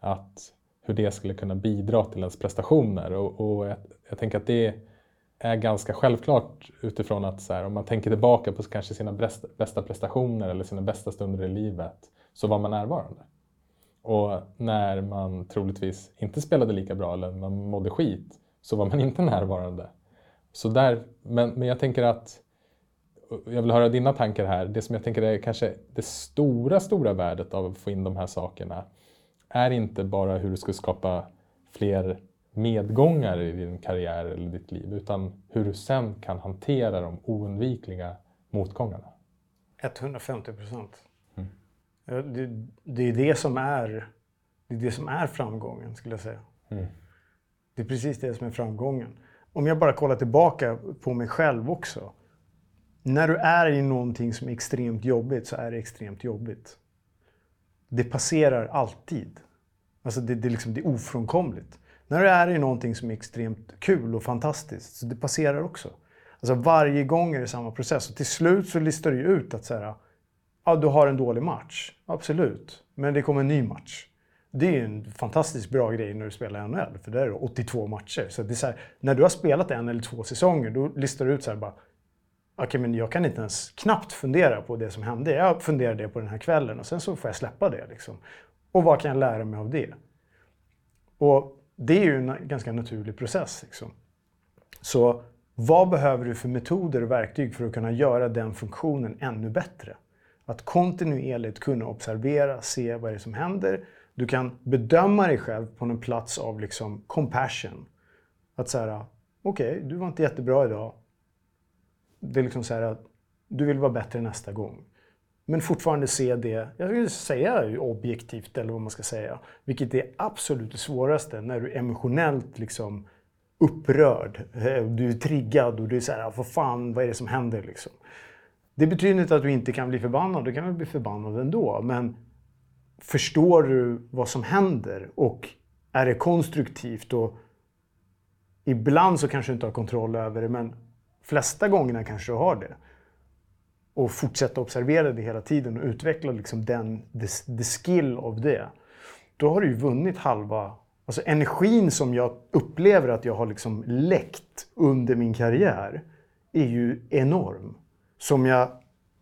Att hur det skulle kunna bidra till ens prestationer. Och, och jag, jag, tänker att det är ganska självklart utifrån att så här, om man tänker tillbaka på kanske sina bästa prestationer eller sina bästa stunder i livet så var man närvarande. Och när man troligtvis inte spelade lika bra eller man mådde skit så var man inte närvarande. Så där, men, men jag tänker att, jag vill höra dina tankar här, det som jag tänker är kanske det stora, stora värdet av att få in de här sakerna är inte bara hur du ska skapa fler medgångar i din karriär eller ditt liv, utan hur du sen kan hantera de oundvikliga motgångarna. 150 procent. Det, det, är det som är, det är det som är framgången, skulle jag säga. Mm. Det är precis det som är framgången. Om jag bara kollar tillbaka på mig själv också. När du är i någonting som är extremt jobbigt så är det extremt jobbigt. Det passerar alltid. Alltså det, det, liksom, det är ofrånkomligt. När du är i någonting som är extremt kul och fantastiskt, så det passerar också. Alltså varje gång är det samma process. Och till slut så listar du ut att så här, Ja, du har en dålig match. Absolut. Men det kommer en ny match. Det är en fantastiskt bra grej när du spelar NHL, för där är det 82 matcher. Så det är så här, när du har spelat en eller två säsonger, då listar du ut så här bara Okej, okay, men jag kan inte ens knappt fundera på det som hände. Jag funderar det på den här kvällen och sen så får jag släppa det. Liksom. Och vad kan jag lära mig av det? Och det är ju en ganska naturlig process. Liksom. Så Vad behöver du för metoder och verktyg för att kunna göra den funktionen ännu bättre? Att kontinuerligt kunna observera, se vad det är som händer. Du kan bedöma dig själv på en plats av liksom compassion. Att säga, okej, okay, du var inte jättebra idag. Det är liksom så här att du vill vara bättre nästa gång. Men fortfarande se det, jag vill säga objektivt eller vad man ska säga. Vilket är absolut det svåraste när du är emotionellt liksom upprörd. Eh, du är triggad och du är så här, ah, vad fan, vad är det som händer liksom? Det betyder inte att du inte kan bli förbannad, du kan väl bli förbannad ändå. Men förstår du vad som händer och är det konstruktivt och ibland så kanske du inte har kontroll över det, men flesta gångerna kanske du har det. Och fortsätta observera det hela tiden och utveckla liksom den, the, the skill of det. Då har du ju vunnit halva Alltså energin som jag upplever att jag har liksom läckt under min karriär är ju enorm. Som jag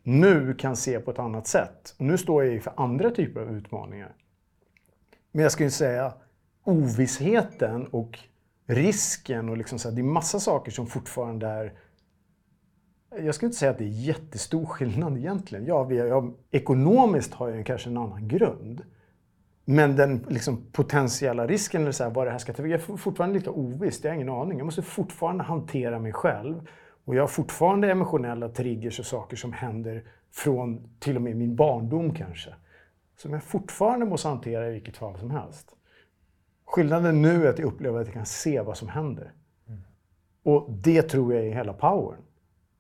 nu kan se på ett annat sätt. Och nu står jag för andra typer av utmaningar. Men jag skulle säga ovissheten och risken och liksom så här, det är massa saker som fortfarande är jag skulle inte säga att det är jättestor skillnad egentligen. Ja, vi, ja, ekonomiskt har jag kanske en annan grund. Men den liksom, potentiella risken, eller så här, vad det här ska ta jag är fortfarande lite ovisst. Jag har ingen aning. Jag måste fortfarande hantera mig själv. Och jag har fortfarande emotionella triggers och saker som händer från till och med min barndom kanske. Som jag fortfarande måste hantera i vilket fall som helst. Skillnaden nu är att jag upplever att jag kan se vad som händer. Mm. Och det tror jag är hela powern.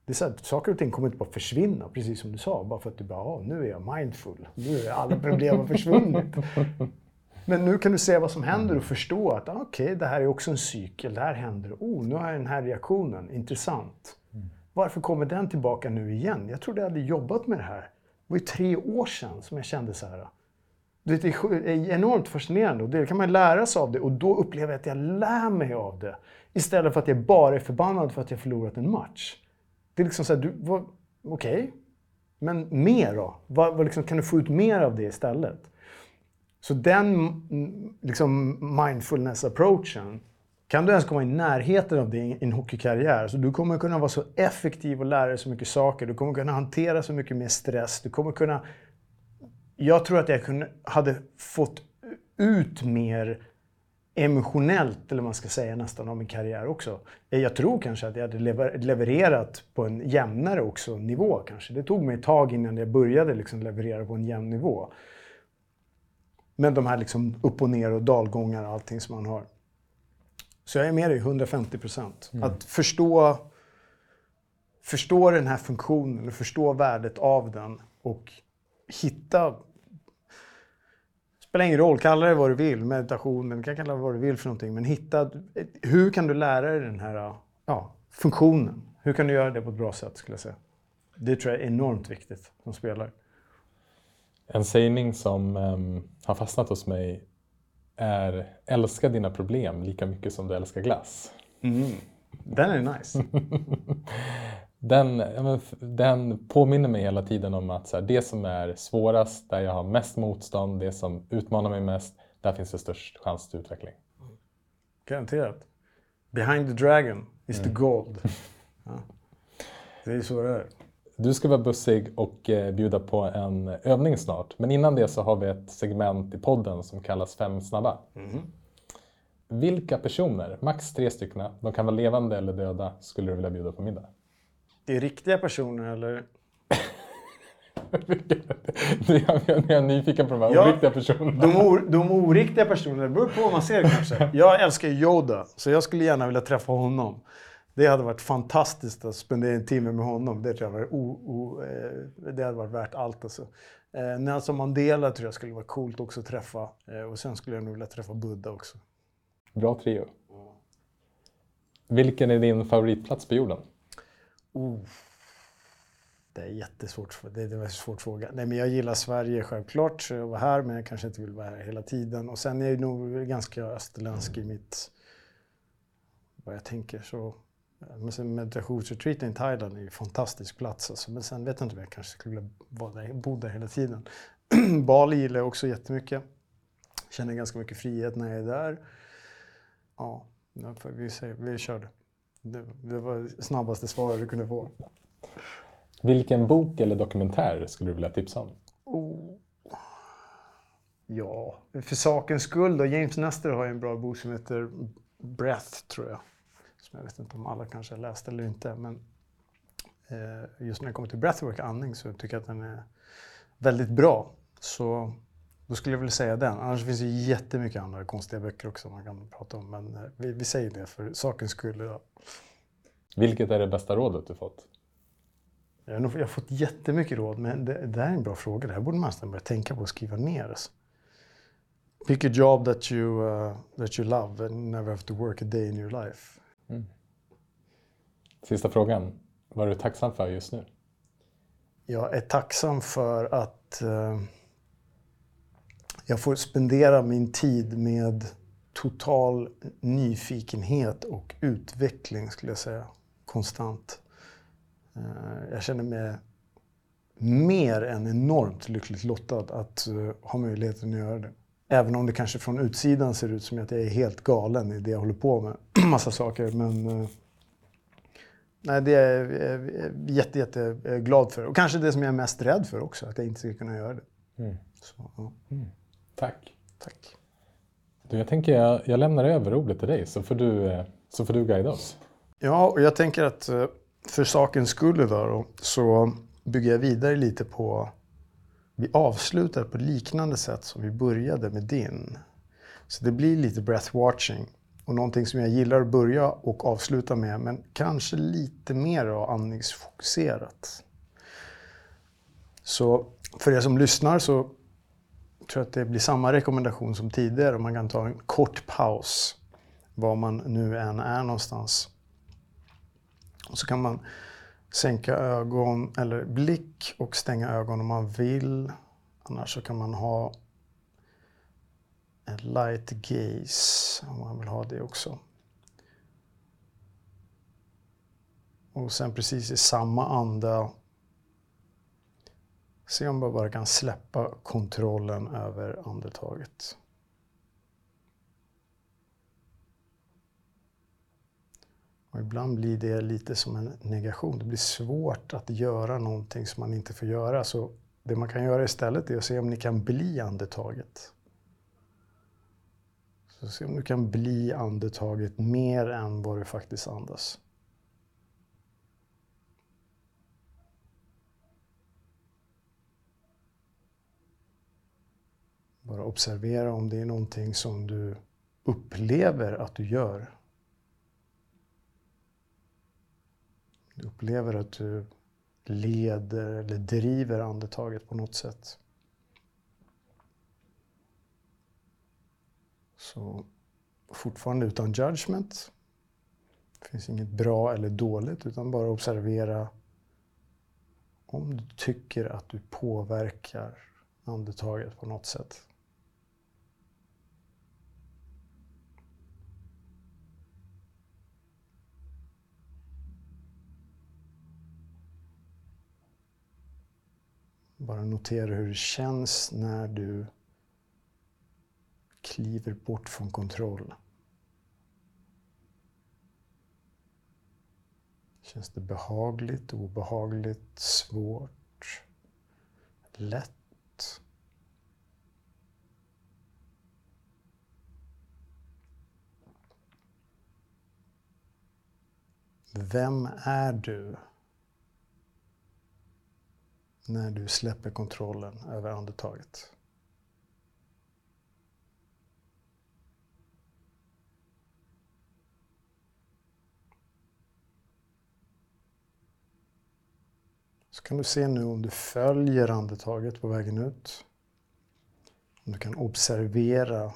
Det är så att saker och ting kommer inte bara försvinna, precis som du sa. Bara för att du bara, nu är jag mindful. Nu är alla problem försvunnit. Men nu kan du se vad som händer och förstå att ah, okej, okay, det här är också en cykel. Det här händer. Oh, nu har jag den här reaktionen. Intressant. Varför kommer den tillbaka nu igen? Jag trodde jag hade jobbat med det här. Det var ju tre år sedan som jag kände så här. Det är enormt fascinerande och det kan man lära sig av det och då upplever jag att jag lär mig av det. Istället för att jag bara är förbannad för att jag förlorat en match. Det är liksom så här, okej, okay. men mer då? Vad, vad liksom, kan du få ut mer av det istället? Så den liksom, mindfulness-approachen, kan du ens komma i närheten av det i en hockeykarriär, så du kommer kunna vara så effektiv och lära dig så mycket saker. Du kommer kunna hantera så mycket mer stress. Du kommer kunna... Jag tror att jag kunde, hade fått ut mer emotionellt, eller man ska säga nästan, av min karriär också. Jag tror kanske att jag hade levererat på en jämnare också nivå kanske. Det tog mig ett tag innan jag började liksom leverera på en jämn nivå. Men de här liksom upp och ner och dalgångar och allting som man har. Så jag är med dig 150 procent. Mm. Att förstå, förstå den här funktionen och förstå värdet av den och hitta spelar ingen roll, kalla det vad du vill, meditation, du kan kalla det vad du vill för någonting. Men hitta, hur kan du lära dig den här ja, funktionen? Hur kan du göra det på ett bra sätt skulle jag säga. Det tror jag är enormt viktigt som spelare. En sägning som um, har fastnat hos mig är älska dina problem lika mycket som du älskar glass. Mm. Den är nice. den, den påminner mig hela tiden om att så här, det som är svårast, där jag har mest motstånd, det som utmanar mig mest, där finns det störst chans till utveckling. Garanterat. Behind the dragon is mm. the gold. Ja. Det är så det är. Du ska vara bussig och eh, bjuda på en övning snart. Men innan det så har vi ett segment i podden som kallas Fem snabba. Mm. Vilka personer, max tre stycken, de kan vara levande eller döda, skulle du vilja bjuda på middag? Det är riktiga personer eller? jag är nyfiken på de här ja, oriktiga personerna. De, or, de oriktiga personerna, det beror på vad man ser kanske. Jag älskar Yoda, så jag skulle gärna vilja träffa honom. Det hade varit fantastiskt att spendera en timme med honom. Det, tror jag var o, o, eh, det hade varit värt allt. Alltså. Eh, Nelson Mandela tror jag skulle vara coolt också att träffa. Eh, och sen skulle jag nog vilja träffa Buddha också. Bra trio. Vilken är din favoritplats på jorden? Oh. Det är jättesvårt. Det är en svår fråga. Nej, men jag gillar Sverige självklart. Jag var här, men jag kanske inte vill vara här hela tiden. Och sen är jag nog ganska österländsk i mitt... Vad jag tänker. Så, meditationsretreaten i Thailand är ju en fantastisk plats. Alltså. Men sen vet jag inte om jag kanske skulle vilja bo där hela tiden. Bali gillar jag också jättemycket. Känner ganska mycket frihet när jag är där. Ja, vi, vi kör det. Det, var det snabbaste svaret du kunde få. Vilken bok eller dokumentär skulle du vilja tipsa om? Oh. Ja, för sakens skull då. James Nestor har ju en bra bok som heter Breath, tror jag. Jag vet inte om alla kanske har läst eller inte. Men eh, just när det kommer till breathwork, andning, så tycker jag att den är väldigt bra. Så då skulle jag vilja säga den. Annars finns det jättemycket andra konstiga böcker också man kan prata om. Men eh, vi, vi säger det för sakens skull idag. Vilket är det bästa rådet du fått? Jag har, nog, jag har fått jättemycket råd, men det, det här är en bra fråga. Det här borde man nästan börja tänka på och skriva ner. Alltså. Pick a job that you, uh, that you love and never have to work a day in your life. Mm. Sista frågan. Vad är du tacksam för just nu? Jag är tacksam för att eh, jag får spendera min tid med total nyfikenhet och utveckling, skulle jag säga. Konstant. Eh, jag känner mig mer än enormt lyckligt lottad att eh, ha möjligheten att göra det. Även om det kanske från utsidan ser ut som att jag är helt galen i det jag håller på med. Massa saker. Men eh, nej, det är jag jätte, jätte glad för. Och kanske det som jag är mest rädd för också. Att jag inte ska kunna göra det. Mm. Så, ja, Tack. tack. Du, jag tänker jag, jag lämnar över ordet till dig så får du, eh, så får du guida oss. Ja, och jag tänker att eh, för sakens skull idag då, så bygger jag vidare lite på... Vi avslutar på liknande sätt som vi började med din. Så det blir lite breathwatching. Och någonting som jag gillar att börja och avsluta med, men kanske lite mer andningsfokuserat. Så för er som lyssnar så tror jag att det blir samma rekommendation som tidigare. Man kan ta en kort paus, var man nu än är någonstans. Och så kan man sänka ögon eller blick och stänga ögon om man vill. Annars så kan man ha en light gaze om man vill ha det också. Och sen precis i samma anda se om man bara kan släppa kontrollen över andetaget. Och ibland blir det lite som en negation. Det blir svårt att göra någonting som man inte får göra. Så det man kan göra istället är att se om ni kan bli andetaget. Så se om du kan bli andetaget mer än vad du faktiskt andas. Bara observera om det är någonting som du upplever att du gör. Du upplever att du leder eller driver andetaget på något sätt. Så fortfarande utan judgment. Det finns inget bra eller dåligt utan bara observera om du tycker att du påverkar andetaget på något sätt. Bara notera hur det känns när du kliver bort från kontroll. Känns det behagligt, obehagligt, svårt, lätt? Vem är du? När du släpper kontrollen över andetaget. Så kan du se nu om du följer andetaget på vägen ut. Om du kan observera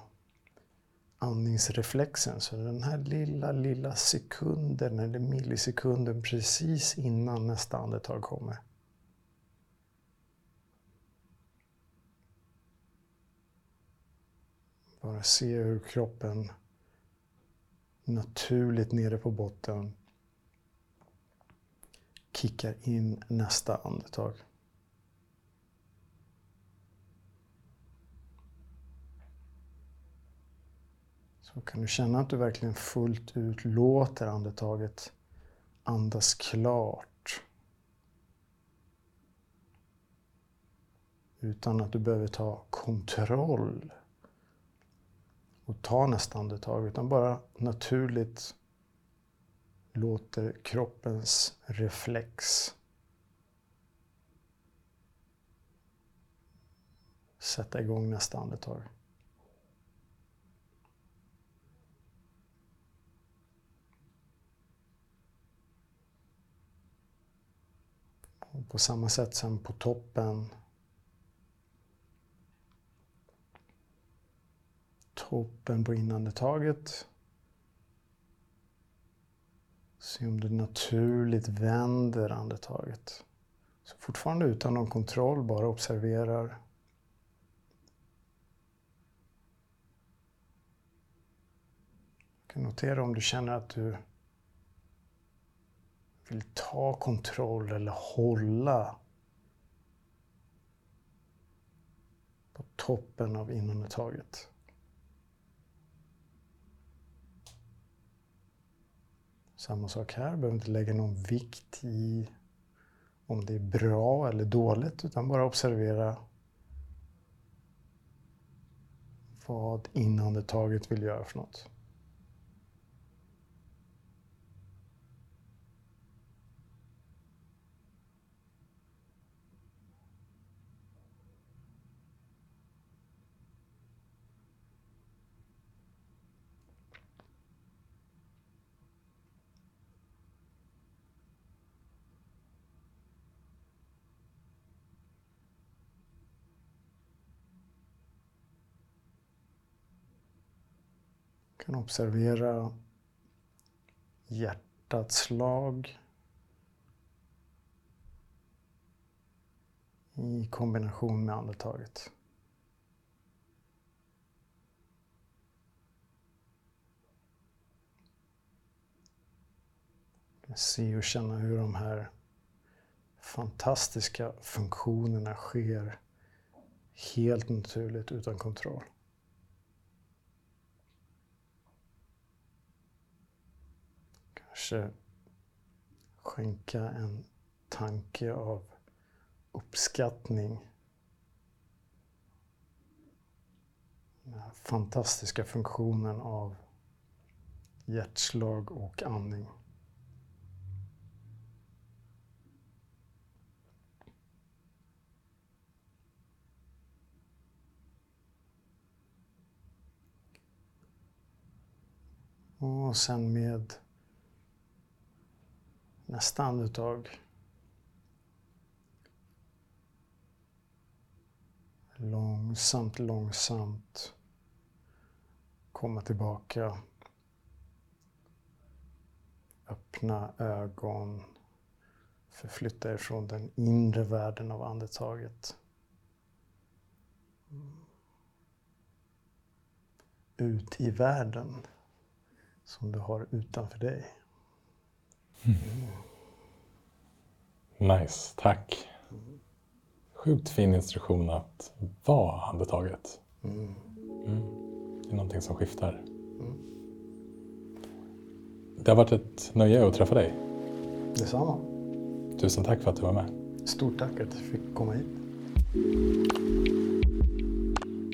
andningsreflexen. Så den här lilla, lilla sekunden eller millisekunden precis innan nästa andetag kommer. Bara se hur kroppen naturligt nere på botten kickar in nästa andetag. Så kan du känna att du verkligen fullt ut låter andetaget andas klart. Utan att du behöver ta kontroll och ta nästa andetag, utan bara naturligt låter kroppens reflex sätta igång nästa andetag. Och på samma sätt sen på toppen toppen på inandetaget. Se om du naturligt vänder andetaget. Så fortfarande utan någon kontroll, bara observerar. Du kan notera om du känner att du vill ta kontroll eller hålla på toppen av inandetaget. Samma sak här, behöver inte lägga någon vikt i om det är bra eller dåligt utan bara observera vad inandetaget vill göra för något. Kan observera hjärtats slag i kombination med andetaget. Se och känna hur de här fantastiska funktionerna sker helt naturligt utan kontroll. Kanske skänka en tanke av uppskattning. Den här fantastiska funktionen av hjärtslag och andning. Och sen med Nästa andetag. Långsamt, långsamt komma tillbaka. Öppna ögon. Förflytta er från den inre världen av andetaget. Ut i världen som du har utanför dig. Nice, tack. Sjukt fin instruktion att vara andetaget. Mm. Det är någonting som skiftar. Mm. Det har varit ett nöje att träffa dig. Detsamma. Tusen tack för att du var med. Stort tack att du fick komma hit.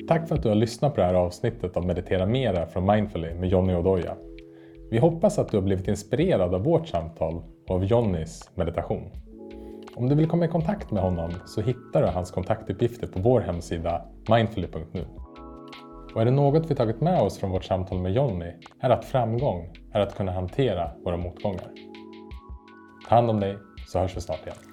Tack för att du har lyssnat på det här avsnittet av Meditera Mera från Mindfully med Jonny Odoja. Vi hoppas att du har blivit inspirerad av vårt samtal och av Johnnys meditation. Om du vill komma i kontakt med honom så hittar du hans kontaktuppgifter på vår hemsida mindfully.nu. Och är det något vi tagit med oss från vårt samtal med Jonny är att framgång är att kunna hantera våra motgångar. Ta hand om dig så hörs vi snart igen.